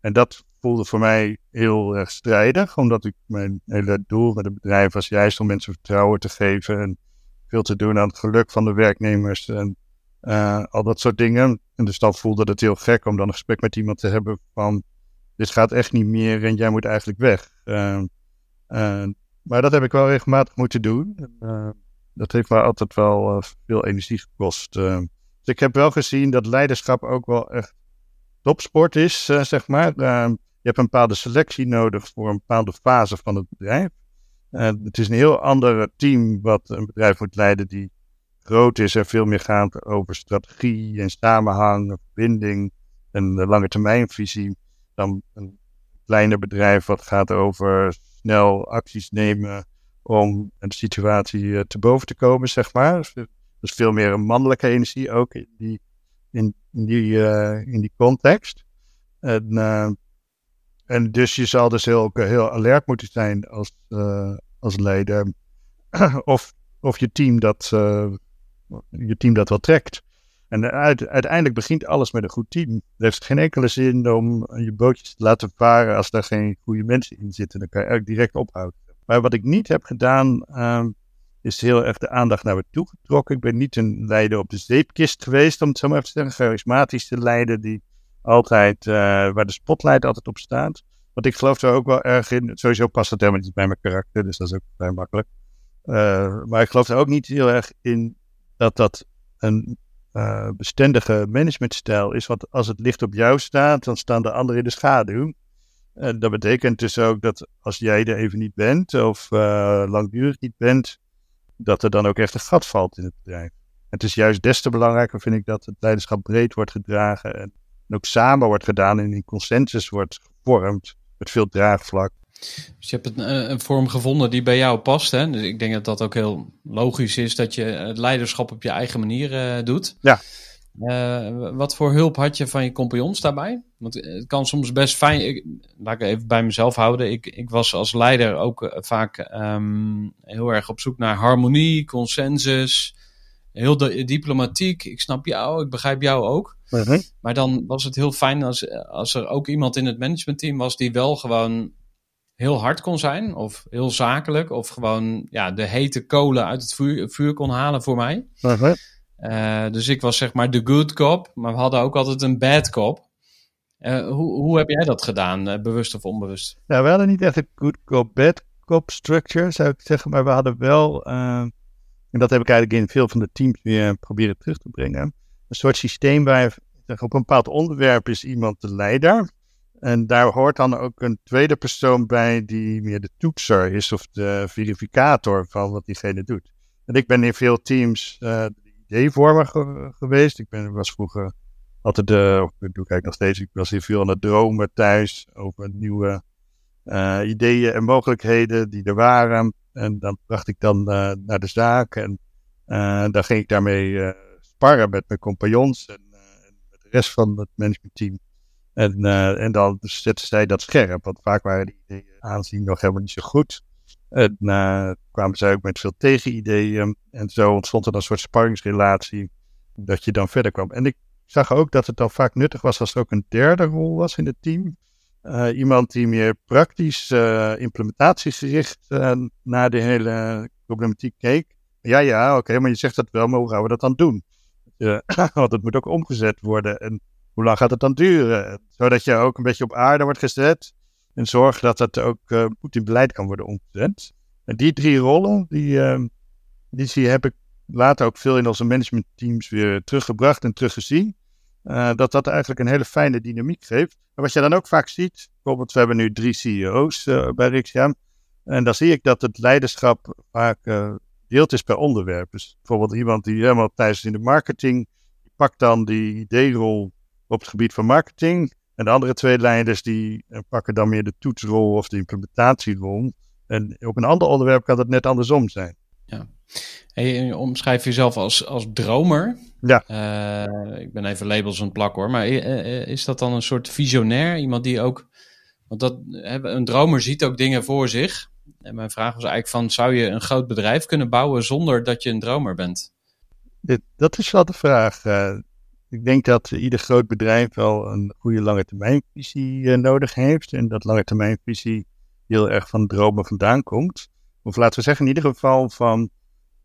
En dat voelde voor mij heel erg strijdig, omdat ik mijn hele doel met het bedrijf was juist om mensen vertrouwen te geven en veel te doen aan het geluk van de werknemers en uh, al dat soort dingen. En dus dan voelde het heel gek om dan een gesprek met iemand te hebben van dit gaat echt niet meer en jij moet eigenlijk weg. Uh, maar dat heb ik wel regelmatig moeten doen. dat heeft me altijd wel veel energie gekost. dus ik heb wel gezien dat leiderschap ook wel echt topsport is, zeg maar. Je hebt een bepaalde selectie nodig voor een bepaalde fase van het bedrijf. Uh, het is een heel ander team wat een bedrijf moet leiden die groot is en veel meer gaat over strategie en samenhang, verbinding en de lange termijnvisie dan een kleiner bedrijf wat gaat over snel acties nemen om een situatie te boven te komen, zeg maar. Dus, veel meer een mannelijke energie ook die, in, die, uh, in die context. En en dus je zal dus heel, heel alert moeten zijn als, als leider. of, of je team dat, je team dat wel trekt. En uiteindelijk begint alles met een goed team. Er heeft geen enkele zin om je bootjes te laten varen als daar geen goede mensen in zitten. Dan kan je eigenlijk direct ophouden. Maar wat ik niet heb gedaan, uh, is heel erg de aandacht naar me toe getrokken. Ik ben niet een leider op de zeepkist geweest, om het zo maar even te zeggen. Charismatisch te leider die altijd, uh, waar de spotlight altijd op staat. Want ik geloof er ook wel erg in. Sowieso past dat helemaal niet bij mijn karakter, dus dat is ook vrij makkelijk. Uh, maar ik geloof er ook niet heel erg in dat dat een uh, bestendige managementstijl is. Want als het licht op jou staat, dan staan de anderen in de schaduw. En dat betekent dus ook dat als jij er even niet bent, of langdurig niet bent, dat er dan ook echt een gat valt in het bedrijf. Het is juist des te belangrijker, vind ik, dat het leiderschap breed wordt gedragen en ook samen wordt gedaan en in consensus wordt gevormd met veel draagvlak. Dus je hebt een, eh, een, vorm gevonden die bij jou past. Hè? Dus ik denk dat dat ook heel logisch is dat je het leiderschap op je eigen manier uh, doet. Ja. Uh, wat voor hulp had je van je compagnons daarbij? Want het kan soms best fijn. Ik, laat ik even bij mezelf houden. Ik, ik was als leider ook vaak um, heel erg op zoek naar harmonie, consensus. Heel diplomatiek. Ik snap jou, ik begrijp jou ook. -huh. Maar dan was het heel fijn als, als er ook iemand in het managementteam was die wel gewoon heel hard kon zijn, of heel zakelijk, of gewoon ja, de hete kolen uit het vuur, vuur kon halen voor mij. -huh. Uh, dus ik was zeg maar de good cop, maar we hadden ook altijd een bad cop. Uh, hoe, hoe heb jij dat gedaan, uh, bewust of onbewust? Nou, we hadden niet echt een good cop, bad cop structure, zou ik zeggen, maar we hadden wel, en dat heb ik eigenlijk in veel van de teams weer proberen terug te brengen, een soort systeem waar op een bepaald onderwerp is iemand de leider. En daar hoort dan ook een tweede persoon bij die meer de toetser is of de verificator van wat diegene doet. En ik ben in veel teams ideevormer ge geweest. Ik ben, was vroeger altijd of ik doe kijk nog steeds, ik was hier veel aan het dromen thuis over nieuwe uh, ideeën en mogelijkheden die er waren. En dan bracht ik dan uh, naar de zaak en dan ging ik daarmee sparren met mijn compagnons en, met de rest van het managementteam. En, uh, en dan zetten zij dat scherp, want vaak waren die ideeën aanzien nog helemaal niet zo goed. En uh, kwamen zij ook met veel tegenideeën. En zo ontstond er een soort sparringsrelatie dat je dan verder kwam. En ik zag ook dat het dan vaak nuttig was als er ook een derde rol was in het team. Uh, iemand die meer praktisch, implementatiegericht naar de hele problematiek keek. Ja, ja, oké, maar je zegt dat wel, maar hoe gaan we dat dan doen? want het moet ook omgezet worden. En hoe lang gaat het dan duren? Zodat je ook een beetje op aarde wordt gezet. En zorg dat het ook uh, goed in beleid kan worden omgezet. En die drie rollen, die, uh, die zie, heb ik later ook veel in onze managementteams weer teruggebracht en teruggezien. Uh, dat dat eigenlijk een hele fijne dynamiek geeft. Maar wat je dan ook vaak ziet, bijvoorbeeld we hebben nu drie CEO's bij Rixiam. En dan zie ik dat het leiderschap vaak deelt is per onderwerp. Dus bijvoorbeeld iemand die helemaal thuis is in de marketing, die pakt dan die ideerol op het gebied van marketing. En de andere twee leiders die eh, pakken dan meer de toetsrol of de implementatierol. En op een ander onderwerp kan het net andersom zijn. Ja. Hey, je omschrijf jezelf als, als dromer. Ja. Uh, ik ben even labels aan het plakken hoor. Maar eh, is dat dan een soort visionair? Iemand die ook. Want dat, een dromer ziet ook dingen voor zich. En mijn vraag was eigenlijk van, zou je een groot bedrijf kunnen bouwen zonder dat je een dromer bent? Dit, dat is wel de vraag. Uh, ik denk dat ieder groot bedrijf wel een goede lange termijnvisie uh, nodig heeft. En dat lange termijnvisie heel erg van dromen vandaan komt. Of laten we zeggen in ieder geval van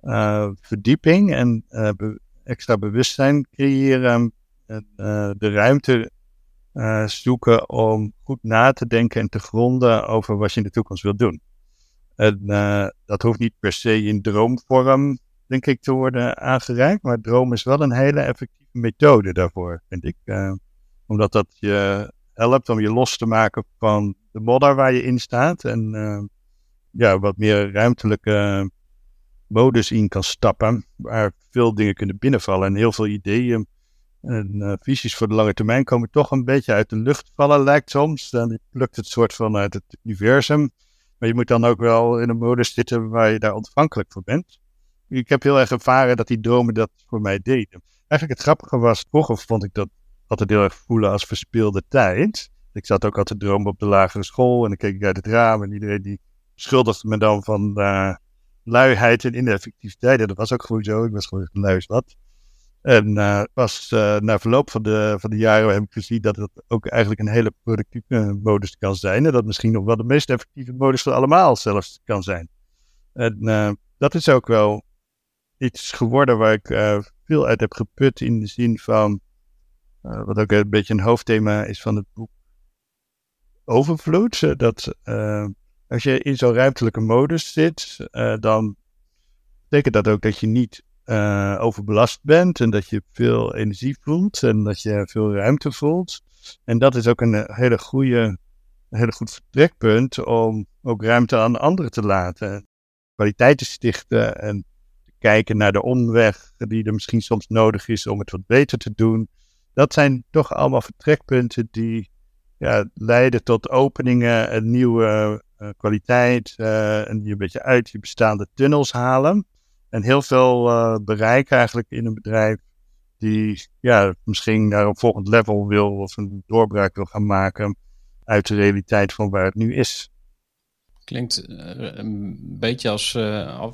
uh, verdieping en be extra bewustzijn creëren. En de ruimte zoeken om goed na te denken en te gronden over wat je in de toekomst wilt doen. En dat hoeft niet per se in droomvorm, denk ik, te worden aangereikt. Maar droom is wel een hele effectieve methode daarvoor, vind ik. Uh, omdat dat je helpt om je los te maken van de modder waar je in staat. En uh, ja, wat meer ruimtelijke modus in kan stappen. Waar veel dingen kunnen binnenvallen. En heel veel ideeën en uh, visies voor de lange termijn komen toch een beetje uit de lucht vallen, lijkt soms. Dan lukt het soort van uit het universum. Maar je moet dan ook wel in een modus zitten waar je daar ontvankelijk voor bent. Ik heb heel erg ervaren dat die dromen dat voor mij deden. Eigenlijk het grappige was, vroeger vond ik dat altijd heel erg voelen als verspeelde tijd. Ik zat ook altijd dromen op de lagere school en dan keek ik uit het raam en iedereen die schuldigde me dan van uh, luiheid en ineffectiviteit. En dat was ook gewoon zo. Ik was gewoon lui wat. En uh, pas uh, na verloop van de, van de jaren heb ik gezien dat het ook eigenlijk een hele productieve modus kan zijn. En dat misschien nog wel de meest effectieve modus van allemaal zelfs kan zijn. En dat is ook wel iets geworden waar ik veel uit heb geput in de zin van, wat ook een beetje een hoofdthema is van het boek Overvloed. Dat als je in zo'n ruimtelijke modus zit, dan betekent dat ook dat je niet overbelast bent en dat je veel energie voelt en dat je veel ruimte voelt. En dat is ook een eh, hele goede, een hele goed vertrekpunt om ook ruimte aan anderen te laten. Kwaliteit te stichten en kijken naar de omweg die er misschien soms nodig is om het wat beter te doen. Dat zijn toch allemaal vertrekpunten die ja, leiden tot openingen en nieuwe uh, kwaliteit uh, en die een beetje uit je bestaande tunnels halen. En heel veel uh, bereik eigenlijk in een bedrijf die ja, misschien naar een volgend level wil of een doorbraak wil gaan maken uit de realiteit van waar het nu is. Klinkt uh, een beetje als uh,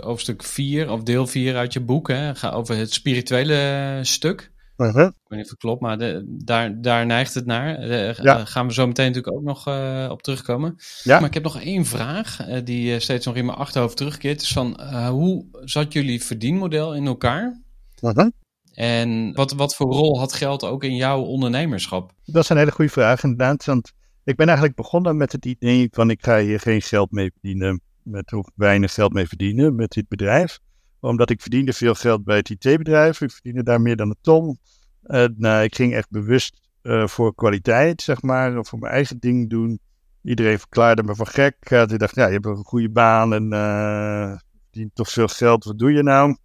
hoofdstuk 4 of deel 4 uit je boek. Hè? Ga over het spirituele stuk. -huh. Ik weet niet of het klopt, maar de, daar, daar neigt het naar. Daar ja. gaan we zo meteen natuurlijk ook nog uh, op terugkomen. Ja. Maar ik heb nog één vraag uh, die steeds nog in mijn achterhoofd terugkeert. Is van, uh, hoe zat jullie verdienmodel in elkaar? -huh. En wat, wat voor rol had geld ook in jouw ondernemerschap? Dat is een hele goede vraag inderdaad. Want ik ben eigenlijk begonnen met het idee van ik ga hier geen geld mee verdienen. Met of weinig geld mee verdienen met dit bedrijf omdat ik verdiende veel geld bij het IT-bedrijf. Ik verdiende daar meer dan een ton. Uh, ik ging echt bewust uh, voor kwaliteit, zeg maar, voor mijn eigen ding doen. Iedereen verklaarde me van gek. Uh, ik dacht, ja, je hebt een goede baan en uh, verdient toch veel geld. Wat doe je nou?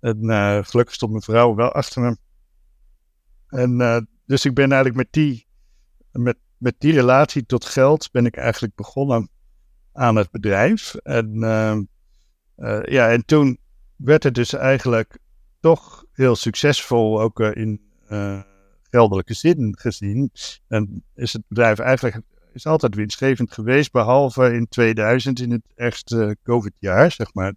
En gelukkig stond mijn vrouw wel achter me. En dus ik ben eigenlijk met die, met, met die relatie tot geld ben ik eigenlijk begonnen aan het bedrijf. En ja, en toen werd het dus eigenlijk toch heel succesvol, ook uh, in uh, geldelijke zin gezien. En is het bedrijf eigenlijk is altijd winstgevend geweest, behalve in 2000, in het ergste COVID-jaar, zeg maar.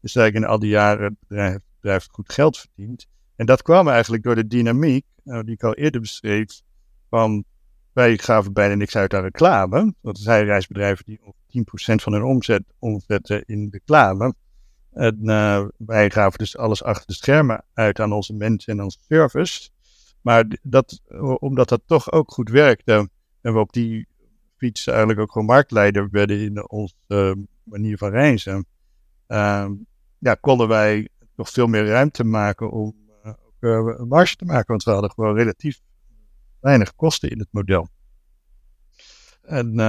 Is eigenlijk in al die jaren het bedrijf, het bedrijf goed geld verdiend. En dat kwam eigenlijk door de dynamiek, die ik al eerder beschreef, van wij gaven bijna niks uit aan reclame. Dat zijn reisbedrijven die 10% van hun omzet omzetten in reclame. En uh, wij gaven dus alles achter de schermen uit aan onze mensen en onze service. Maar dat, omdat dat toch ook goed werkte en we op die fiets eigenlijk ook gewoon marktleider werden in onze uh, manier van reizen, uh, ja, konden wij nog veel meer ruimte maken om uh, ook een marge te maken. Want we hadden gewoon relatief weinig kosten in het model. En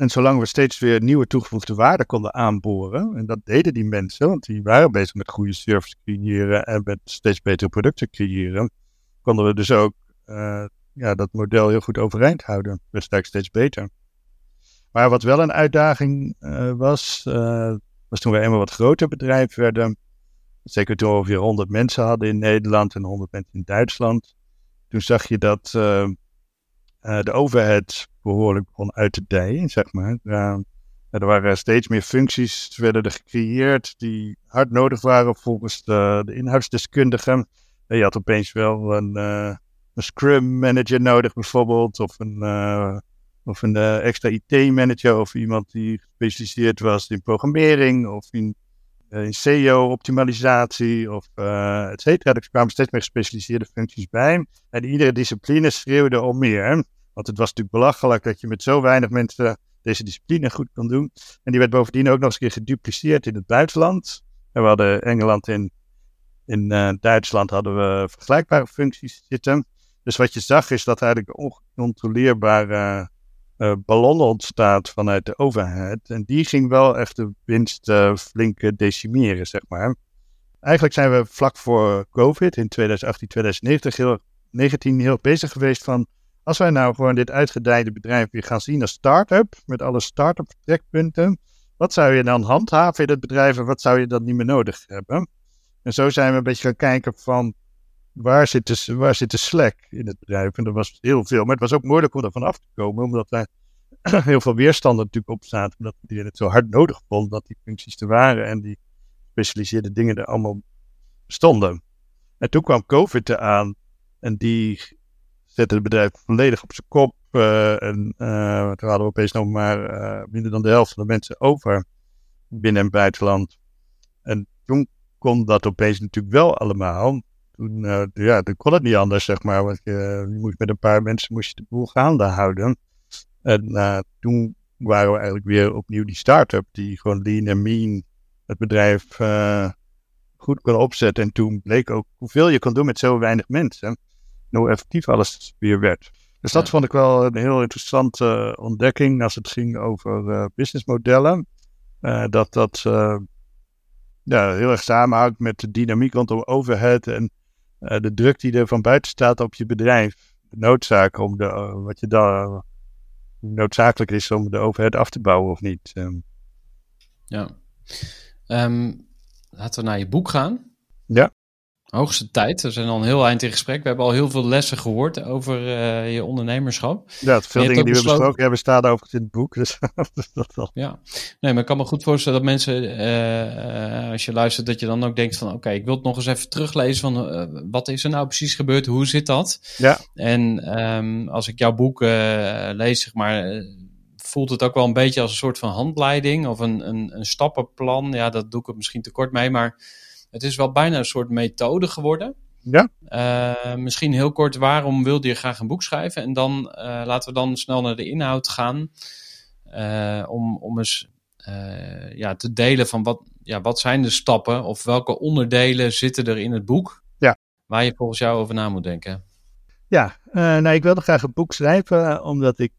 en zolang we steeds weer nieuwe toegevoegde waarde konden aanboren, en dat deden die mensen, want die waren bezig met goede service creëren en met steeds betere producten creëren, konden we dus ook uh, ja, dat model heel goed overeind houden. We eigenlijk steeds beter. Maar wat wel een uitdaging uh, was, was toen we eenmaal wat groter bedrijf werden. Zeker toen we ongeveer 100 mensen hadden in Nederland en 100 mensen in Duitsland. Toen zag je dat de overhead behoorlijk begon uit te dijen, zeg maar. Uh, er waren steeds meer functies werden er gecreëerd die hard nodig waren volgens de, de inhoudsdeskundigen. je had opeens wel een, een Scrum manager nodig bijvoorbeeld, of een, of een extra IT-manager, of iemand die gespecialiseerd was in programmering, of in, in SEO-optimalisatie, of et cetera. Er kwamen steeds meer gespecialiseerde functies bij. En iedere discipline schreeuwde om meer. Want het was natuurlijk belachelijk dat je met zo weinig mensen deze discipline goed kon doen. En die werd bovendien ook nog eens een keer gedupliceerd in het buitenland. En we hadden Engeland en in uh, Duitsland hadden we vergelijkbare functies zitten. Dus wat je zag is dat eigenlijk oncontroleerbare uh, ballon ontstaat vanuit de overheid. En die ging wel echt de winst uh, flink decimeren, zeg maar. Eigenlijk zijn we vlak voor COVID in 2018, 2019 heel, 19 heel bezig geweest van als wij nou gewoon dit uitgedijde bedrijf weer gaan zien als start-up, met alle start-up vertrekpunten, wat zou je dan handhaven in het bedrijf en wat zou je dan niet meer nodig hebben? En zo zijn we een beetje gaan kijken van waar zit de, waar zit de slack in het bedrijf? En er was heel veel, maar het was ook moeilijk om er vanaf te komen, omdat wij heel veel weerstand natuurlijk op staat. Omdat iedereen het zo hard nodig vond dat die functies er waren en die gespecialiseerde dingen er allemaal bestonden. En toen kwam COVID eraan en die zette het bedrijf volledig op zijn kop. Uh, en uh, toen hadden we opeens nog maar uh, minder dan de helft van de mensen over binnen en buitenland. En toen kon dat opeens natuurlijk wel allemaal. Toen, ja, toen kon het niet anders, zeg maar. Want je, je moest met een paar mensen moest je de boel gaande houden. En toen waren we eigenlijk weer opnieuw die start-up die gewoon lean en mean het bedrijf goed kon opzetten. En toen bleek ook hoeveel je kon doen met zo weinig mensen. En hoe effectief alles weer werd. Dus dat vond ik wel een heel interessante ontdekking als het ging over businessmodellen. Dat dat ja, heel erg samenhangt met de dynamiek rondom overhead en de druk die er van buiten staat op je bedrijf. De noodzaak om de, wat je daar noodzakelijk is om de overhead af te bouwen of niet. Um. Ja. Um, laten we naar je boek gaan. Ja. Hoogste tijd. We zijn al een heel eind in gesprek. We hebben al heel veel lessen gehoord over uh, je ondernemerschap. Ja, veel dingen die we besproken hebben staan over in het boek. Dus dat wel. Ja, nee, maar ik kan me goed voorstellen dat mensen, uh, als je luistert, dat je dan ook denkt van oké, okay, ik wil het nog eens even teruglezen van wat is er nou precies gebeurd? Hoe zit dat? Ja. En um, als ik jouw boek lees, zeg maar, voelt het ook wel een beetje als een soort van handleiding of een, een, een stappenplan. Ja, dat doe ik het misschien te kort mee, maar het is wel bijna een soort methode geworden. Ja. Uh, misschien heel kort, waarom wilde je graag een boek schrijven? En dan uh, laten we dan snel naar de inhoud gaan. Uh, om, om eens ja, te delen van wat, ja, wat zijn de stappen of welke onderdelen zitten er in het boek. Ja. Waar je volgens jou over na moet denken. Ja, nou, ik wilde graag een boek schrijven, omdat ik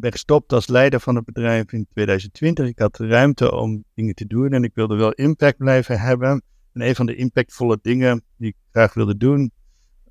ben gestopt als leider van het bedrijf in 2020. Ik had ruimte om dingen te doen en ik wilde wel impact blijven hebben. En een van de impactvolle dingen die ik graag wilde doen,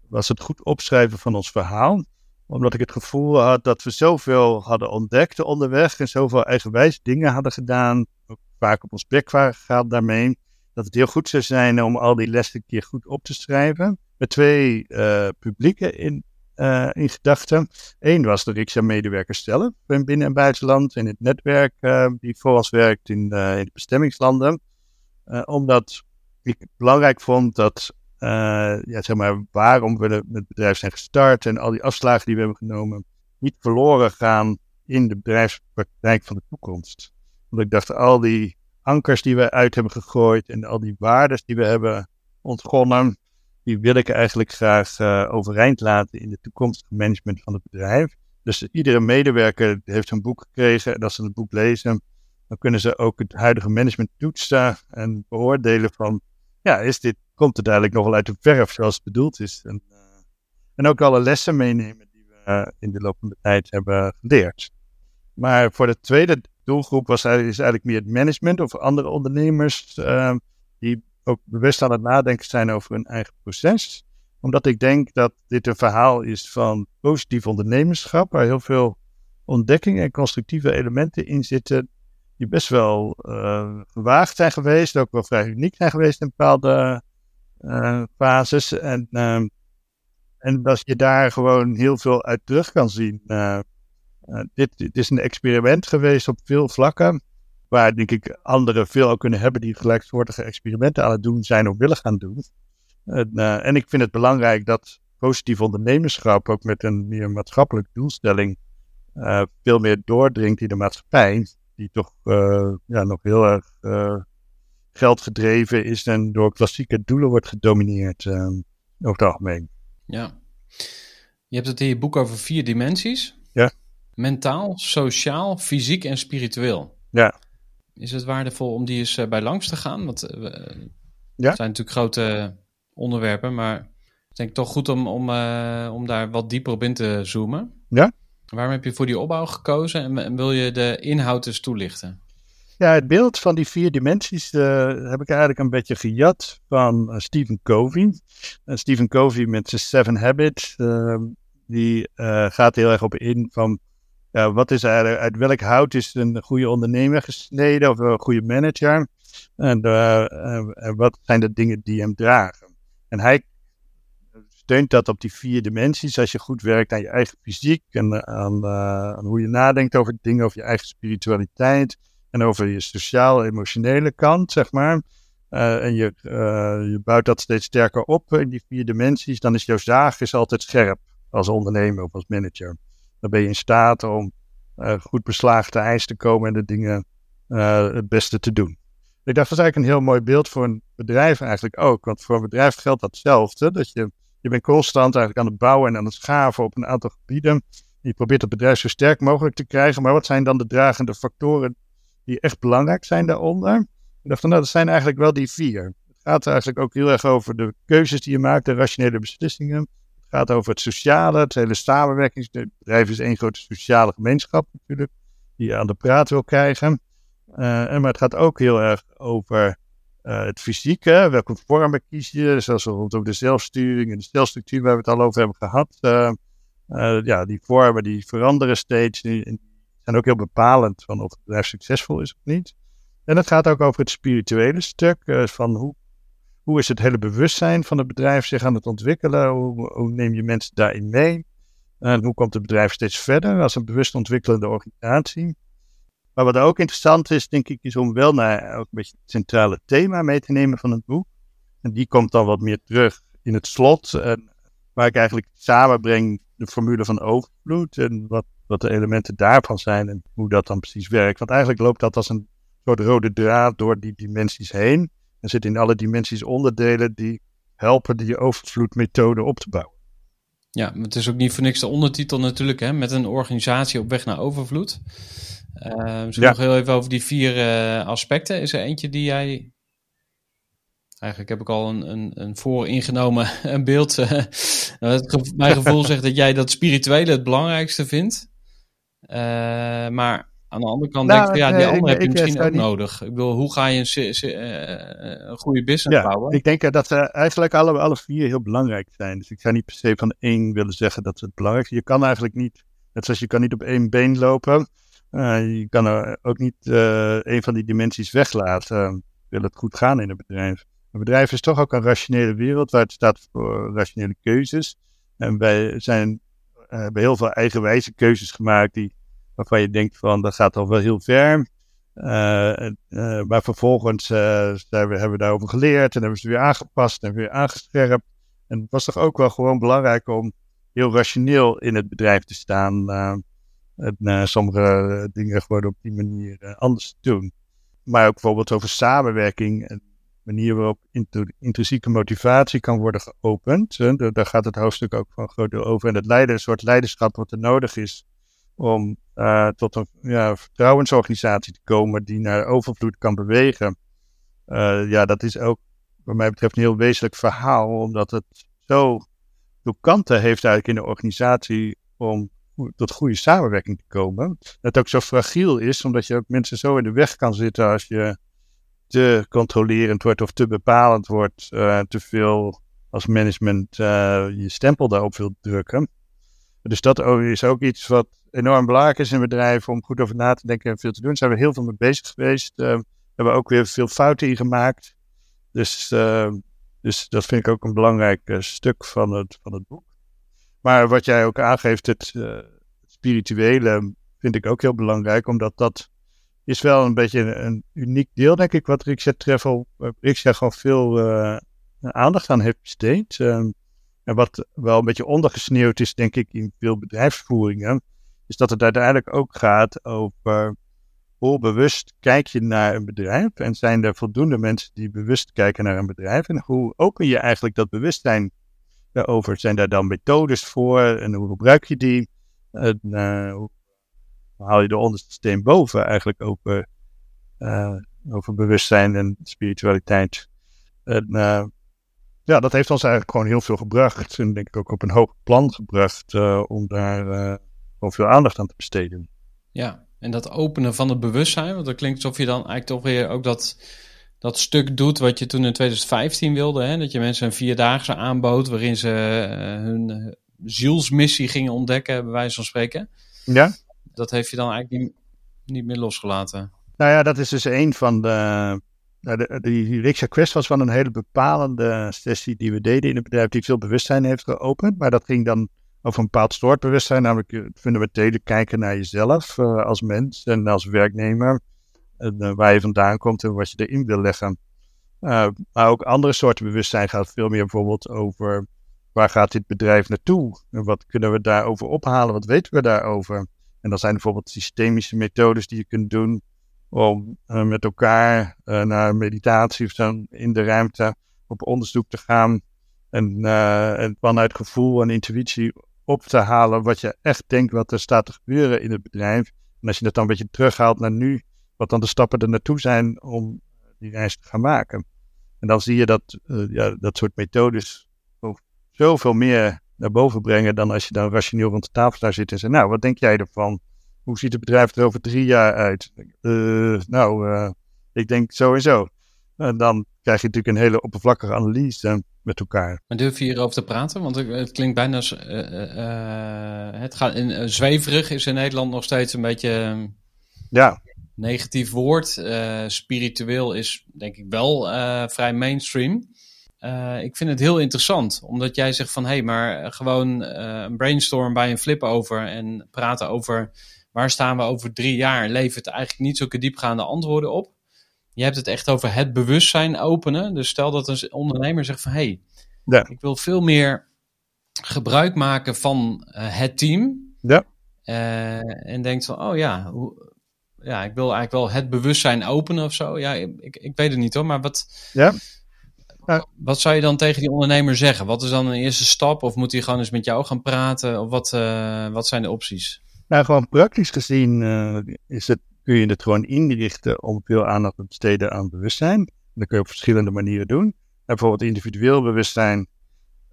was het goed opschrijven van ons verhaal. Omdat ik het gevoel had dat we zoveel hadden ontdekt onderweg en zoveel eigenwijs dingen hadden gedaan. Ook vaak op ons bek waren gegaan daarmee. Dat het heel goed zou zijn om al die lessen een keer goed op te schrijven. Met twee uh, publieken in, uh, in gedachten. Eén was de Riksja-medewerkers zelf, binnen- en buitenland, in het netwerk uh, die voor ons werkt in, in de bestemmingslanden. omdat ik belangrijk vond dat, uh, ja, zeg maar, waarom we het bedrijf zijn gestart en al die afslagen die we hebben genomen, niet verloren gaan in de bedrijfspraktijk van de toekomst. Want ik dacht, al die ankers die we uit hebben gegooid en al die waarden die we hebben ontgonnen, die wil ik eigenlijk graag uh, overeind laten in de toekomstige management van het bedrijf. Dus iedere medewerker heeft een boek gekregen en als ze het boek lezen, dan kunnen ze ook het huidige management toetsen en beoordelen van ja, is dit, komt het eigenlijk nog wel uit de verf zoals het bedoeld is. En, uh, en ook alle lessen meenemen die we uh, in de loop van de tijd hebben geleerd. Maar voor de tweede doelgroep was is eigenlijk meer het management of andere ondernemers uh, die ook bewust aan het nadenken zijn over hun eigen proces. Omdat ik denk dat dit een verhaal is van positief ondernemerschap, waar heel veel ontdekkingen en constructieve elementen in zitten die best wel gewaagd zijn geweest, ook wel vrij uniek zijn geweest in bepaalde uh, fases. En, uh, en dat je daar gewoon heel veel uit terug kan zien. Eh, dit, dit, is een experiment geweest op veel vlakken, waar denk ik anderen veel ook kunnen hebben die gelijksoortige experimenten aan het doen zijn of willen gaan doen. En, en ik vind het belangrijk dat positief ondernemerschap ook met een meer maatschappelijke doelstelling veel meer doordringt in de maatschappij die toch uh, ja, nog heel erg uh, geldgedreven is en door klassieke doelen wordt gedomineerd uh, over het algemeen. Ja. Je hebt het in je boek over vier dimensies. Ja. Mentaal, sociaal, fysiek en spiritueel. Ja. Is het waardevol om die eens bij langs te gaan? Want ja. het zijn natuurlijk grote onderwerpen, maar ik denk toch goed om, om, om daar wat dieper op in te zoomen. Ja. Waarom heb je voor die opbouw gekozen en wil je de inhoud eens toelichten? Ja, het beeld van die vier dimensies uh, heb ik eigenlijk een beetje gejat van uh, Stephen Covey. Uh, Stephen Covey met zijn Seven Habits, ehm, die gaat heel erg op in van wat is eigenlijk, uit welk hout is een goede ondernemer gesneden of een goede manager? En wat zijn de dingen die hem dragen? En hij steunt dat op die vier dimensies. Als je goed werkt aan je eigen fysiek en aan, aan hoe je nadenkt over dingen, over je eigen spiritualiteit en over je sociaal-emotionele kant, zeg maar. en je, je bouwt dat steeds sterker op in die vier dimensies, dan is jouw zaag is altijd scherp als ondernemer of als manager. Dan ben je in staat om goed beslagen te ijs te komen en de dingen het beste te doen. Ik dacht, dat is eigenlijk een heel mooi beeld voor een bedrijf eigenlijk ook. Want voor een bedrijf geldt datzelfde. Dat je, je bent constant eigenlijk aan het bouwen en aan het schaven op een aantal gebieden. Je probeert het bedrijf zo sterk mogelijk te krijgen. Maar wat zijn dan de dragende factoren die echt belangrijk zijn daaronder? Ik dacht, nou, dat zijn eigenlijk wel die vier. Het gaat eigenlijk ook heel erg over de keuzes die je maakt, de rationele beslissingen. Het gaat over het sociale, het hele samenwerking. Het bedrijf is één grote sociale gemeenschap natuurlijk, die je aan de praat wil krijgen. Uh, maar het gaat ook heel erg over uh, het fysieke. Welke vormen kies je? Zoals bijvoorbeeld ook de zelfsturing en de stelstructuur waar we het al over hebben gehad. Uh, ja, die vormen die veranderen steeds. Die zijn ook heel bepalend van of het bedrijf succesvol is of niet. En het gaat ook over het spirituele stuk. van hoe, hoe is het hele bewustzijn van het bedrijf zich aan het ontwikkelen? Hoe neem je mensen daarin mee? En hoe komt het bedrijf steeds verder als een bewust ontwikkelende organisatie? Maar wat ook interessant is, denk ik, is om wel naar ook een beetje het centrale thema mee te nemen van het boek. En die komt dan wat meer terug in het slot, en waar ik eigenlijk samenbreng de formule van overvloed en wat, wat de elementen daarvan zijn en hoe dat dan precies werkt. Want eigenlijk loopt dat als een soort rode draad door die dimensies heen. En zit in alle dimensies onderdelen die helpen die overvloedmethode op te bouwen. Ja, het is ook niet voor niks de ondertitel natuurlijk, hè, met een organisatie op weg naar overvloed. Uh, misschien ja. nog heel even over die vier uh, aspecten. Is er eentje die jij. Eigenlijk heb ik al een, een, een vooringenomen een beeld. Uh, mijn gevoel zegt dat jij dat spirituele het belangrijkste vindt. maar aan de andere kant nou, denk ik, ja, die andere heb je misschien ook nodig. Ik bedoel, hoe ga je een, een goede business ja, bouwen? Ik denk dat ze eigenlijk alle, alle vier heel belangrijk zijn. Dus ik zou niet per se van één willen zeggen dat het belangrijk is. Je kan eigenlijk niet, net zoals je kan niet op één been lopen. Uh, je kan er ook niet uh, een van die dimensies weglaten. wil het goed gaan in een bedrijf. Een bedrijf is toch ook een rationele wereld waar het staat voor rationele keuzes. En wij zijn, uh, hebben heel veel eigenwijze keuzes gemaakt die, waarvan je denkt van dat gaat al wel heel ver. maar vervolgens hebben we daarover geleerd en hebben ze weer aangepast en weer aangescherpt. En het was toch ook wel gewoon belangrijk om heel rationeel in het bedrijf te staan en sommige eh, dingen gewoon op die manier eh, anders te doen. Maar ook bijvoorbeeld over samenwerking en manier waarop intrinsieke motivatie kan worden geopend. Daar gaat het hoofdstuk ook van groot deel over. En het leiden, soort leiderschap wat er nodig is om tot een ja, vertrouwensorganisatie te komen die naar overvloed kan bewegen. Ja, dat is ook wat mij betreft een heel wezenlijk verhaal, omdat het zo veel kanten heeft eigenlijk in de organisatie om tot goede samenwerking te komen. Dat ook zo fragiel is, omdat je ook mensen zo in de weg kan zitten als je te controlerend wordt of te bepalend wordt, uh, te veel als management uh, je stempel daarop wil drukken. Dus dat is ook iets wat enorm belangrijk is in bedrijven om goed over na te denken en veel te doen. Daar zijn we heel veel mee bezig geweest. Uh, hebben we ook weer veel fouten in gemaakt. Dus, dus dat vind ik ook een belangrijk stuk van het, van het boek. Maar wat jij ook aangeeft, het, uh, spirituele, vind ik ook heel belangrijk, omdat dat is wel een beetje een, uniek deel, denk ik, wat Riksja Travel, Riksja gewoon veel uh, aandacht aan heeft besteed. Um, en wat wel een beetje ondergesneeuwd is, denk ik, in veel bedrijfsvoeringen, is dat het uiteindelijk ook gaat over hoe bewust kijk je naar een bedrijf en zijn er voldoende mensen die bewust kijken naar een bedrijf en hoe open je eigenlijk dat bewustzijn daarover? Zijn daar dan methodes voor en hoe gebruik je die? En, uh, hoe haal je de onderste steen boven eigenlijk over, uh, over bewustzijn en spiritualiteit? En ja, dat heeft ons eigenlijk gewoon heel veel gebracht. En denk ik ook op een hoog plan gebracht om daar gewoon veel aandacht aan te besteden. Ja, en dat openen van het bewustzijn, want dat klinkt alsof je dan eigenlijk toch weer ook dat dat stuk doet wat je toen in 2015 wilde. Hè? Dat je mensen een vierdaagse aanbood waarin ze uh, hun eh, zielsmissie gingen ontdekken, bij wijze van spreken. Ja. Dat heeft je dan eigenlijk niet, niet meer losgelaten. Nou ja, dat is dus een van de Nou, de, die Riksha Quest was wel een hele bepalende sessie die we deden in het bedrijf die veel bewustzijn heeft geopend. Maar dat ging dan over een bepaald soort bewustzijn, namelijk het fundamentele kijken naar jezelf uh, als mens en als werknemer. En, uh, waar je vandaan komt en wat je erin wil leggen. Uh, maar ook andere soorten bewustzijn gaat veel meer bijvoorbeeld over waar gaat dit bedrijf naartoe? En wat kunnen we daarover ophalen? Wat weten we daarover? En dan zijn bijvoorbeeld systemische methodes die je kunt doen om uh, met elkaar naar meditatie of zo in de ruimte op onderzoek te gaan. En, en vanuit gevoel en intuïtie op te halen wat je echt denkt wat er staat te gebeuren in het bedrijf. En als je dat dan een beetje terughaalt naar nu, wat dan de stappen er naartoe zijn om die reis te gaan maken. En dan zie je dat ja, dat soort methodes zoveel meer naar boven brengen dan als je dan rationeel rond de tafel daar zit en zegt, nou, wat denk jij ervan? Hoe ziet het bedrijf er over drie jaar uit? Uh, nou, uh, ik denk zo en zo. En dan krijg je natuurlijk een hele oppervlakkige analyse met elkaar. Maar durf je hierover te praten? Want het klinkt bijna als, het gaat in, zweverig is in Nederland nog steeds een beetje ja. Negatief woord. spiritueel is denk ik wel vrij mainstream. Uh, ik vind het heel interessant, omdat jij zegt van hé, hey, maar gewoon een brainstorm bij een flip over en praten over waar staan we over drie jaar, levert eigenlijk niet zulke diepgaande antwoorden op. Je hebt het echt over het bewustzijn openen. Dus stel dat een ondernemer zegt van hé, hey, ja. ik wil veel meer gebruik maken van het team. Ja. en denkt van oh ja, hoe, ja, ik wil eigenlijk wel het bewustzijn openen of zo. Ja, ik, ik weet het niet hoor, maar wat. Ja. Ja. Wat zou je dan tegen die ondernemer zeggen? Wat is dan een eerste stap? Of moet hij gewoon eens met jou gaan praten? Of wat, uh, wat zijn de opties? Nou, gewoon praktisch gezien uh, is het, kun je het gewoon inrichten om veel aandacht te besteden aan bewustzijn. Dat kun je op verschillende manieren doen. En bijvoorbeeld individueel bewustzijn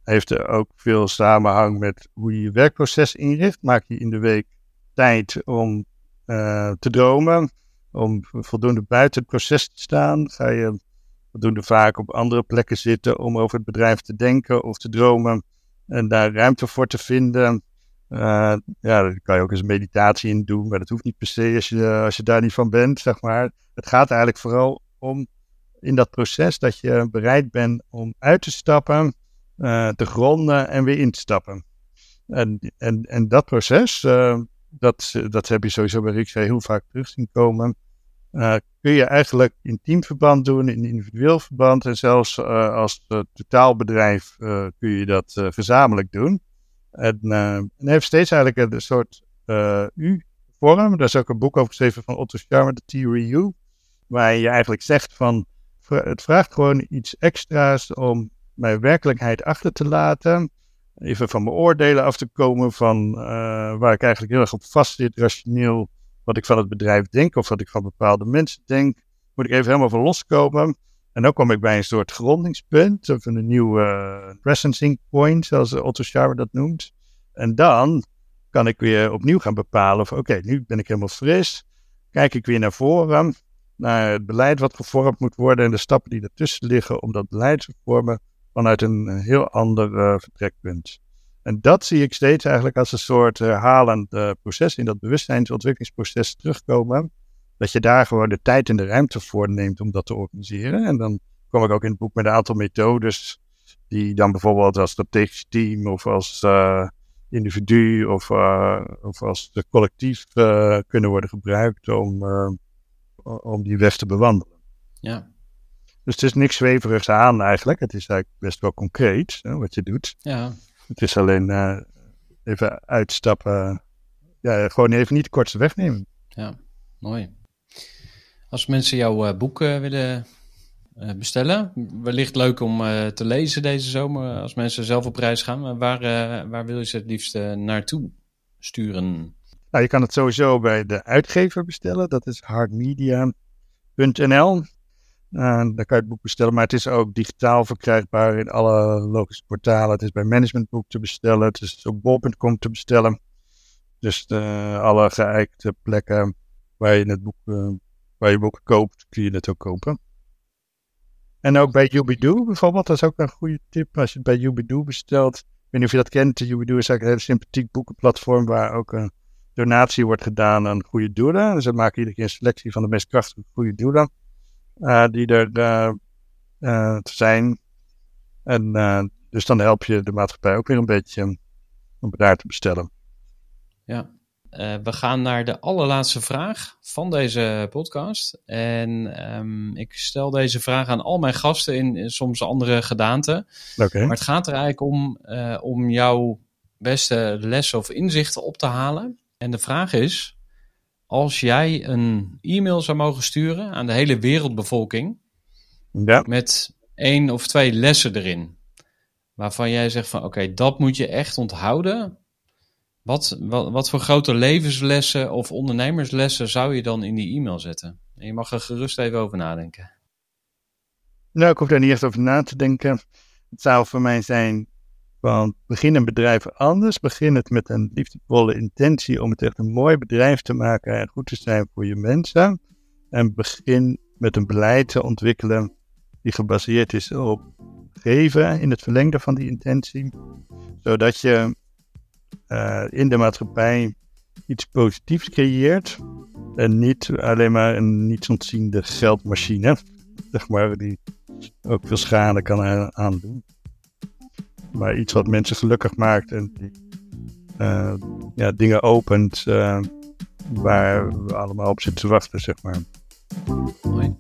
heeft er ook veel samenhang met hoe je je werkproces inricht. Maak je in de week tijd om uh, te dromen, om voldoende buiten het proces te staan. Ga je voldoende vaak op andere plekken zitten om over het bedrijf te denken of te dromen en daar ruimte voor te vinden. Uh, ja, daar kan je ook eens meditatie in doen, maar dat hoeft niet per se als je, als je daar niet van bent, zeg maar. Het gaat eigenlijk vooral om in dat proces dat je bereid bent om uit te stappen, uh, te gronden en weer in te stappen. En, en, en dat proces, dat, dat heb je sowieso bij Riksja heel vaak terug zien komen. Uh, kun je eigenlijk in teamverband doen, in individueel verband en zelfs uh, als uh, totaalbedrijf kun je dat gezamenlijk doen. En, en heeft steeds eigenlijk een soort U-vorm. Daar is ook een boek over geschreven van Otto Scharmer, de Theory U, waar je eigenlijk zegt van het vraagt gewoon iets extra's om mijn werkelijkheid achter te laten. Even van mijn oordelen af te komen van waar ik eigenlijk heel erg op vast zit, rationeel wat ik van het bedrijf denk of wat ik van bepaalde mensen denk, moet ik even helemaal van loskomen. En dan kom ik bij een soort grondingspunt, of een nieuwe presencing point, zoals Otto Scharmer dat noemt. En dan kan ik weer opnieuw gaan bepalen van oké, nu ben ik helemaal fris. Kijk ik weer naar voren, naar het beleid wat gevormd moet worden en de stappen die ertussen liggen om dat beleid te vormen vanuit een heel ander uh, vertrekpunt. En dat zie ik steeds eigenlijk als een soort herhalend uh, proces in dat bewustzijnsontwikkelingsproces terugkomen. Dat je daar gewoon de tijd en de ruimte voor neemt om dat te organiseren. En dan kom ik ook in het boek met een aantal methodes die dan bijvoorbeeld als strategisch team of als individu of, of als collectief kunnen worden gebruikt om, om die weg te bewandelen. Ja. Dus het is niks zweverigs aan eigenlijk. Het is eigenlijk best wel concreet hè, wat je doet. Ja. Het is alleen uh, even uitstappen. Ja, gewoon even niet de kortste weg nemen. Ja, mooi. Als mensen jouw uh, boek uh, willen bestellen, wellicht leuk om te lezen deze zomer. Als mensen zelf op reis gaan, maar waar, waar wil je ze het liefst naartoe sturen? Nou, je kan het sowieso bij de uitgever bestellen. Dat is hardmedia.nl. Daar kan je het boek bestellen, maar het is ook digitaal verkrijgbaar in alle logische portalen. Het is bij Managementboek te bestellen, het is op bol.com te bestellen. Dus alle geëikte plekken waar je het boek, uh, waar je boek koopt, kun je het ook kopen. En ook bij Ubidoo bijvoorbeeld, dat is ook een goede tip. Als je het bij Ubidoo bestelt, ik weet niet of je dat kent. Ubidoo is eigenlijk een heel sympathiek boekenplatform waar ook een donatie wordt gedaan aan goede doelen. Dus we maken iedere keer een selectie van de meest krachtige goede doelen. Uh, die er uh, zijn. En dus dan help je de maatschappij ook weer een beetje om daar te bestellen. Ja, uh, we gaan naar de allerlaatste vraag van deze podcast. En um, ik stel deze vraag aan al mijn gasten in, in soms andere gedaanten. Okay. Maar het gaat er eigenlijk om, uh, om jouw beste lessen of inzichten op te halen. En de vraag is: als jij een e-mail zou mogen sturen aan de hele wereldbevolking. Ja. Met één of twee lessen erin. Waarvan jij zegt van oké, okay, dat moet je echt onthouden wat, wat, wat voor grote levenslessen of ondernemerslessen zou je dan in die e-mail zetten? En je mag er gerust even over nadenken. Nou, ik hoef daar niet echt over na te denken. Het zou voor mij zijn van begin een bedrijf anders. Begin het met een liefdevolle intentie om het echt een mooi bedrijf te maken en goed te zijn voor je mensen. En begin met een beleid te ontwikkelen die gebaseerd is op geven in het verlengde van die intentie. Zodat je uh, in de maatschappij iets positiefs creëert. En niet alleen maar een niets ontziende geldmachine, zeg maar, die ook veel schade kan aandoen. Maar iets wat mensen gelukkig maakt en uh, ja, dingen opent uh, waar we allemaal op zitten te wachten, zeg maar. Mooi.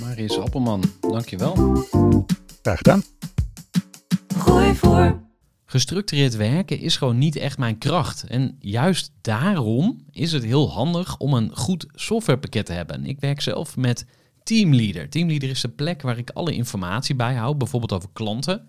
Marius Appelman, dankjewel. Graag gedaan. Gooi voor. Gestructureerd werken is gewoon niet echt mijn kracht. En juist daarom is het heel handig om een goed softwarepakket te hebben. Ik werk zelf met Teamleader. Teamleader is de plek waar ik alle informatie bijhoud, bijvoorbeeld over klanten.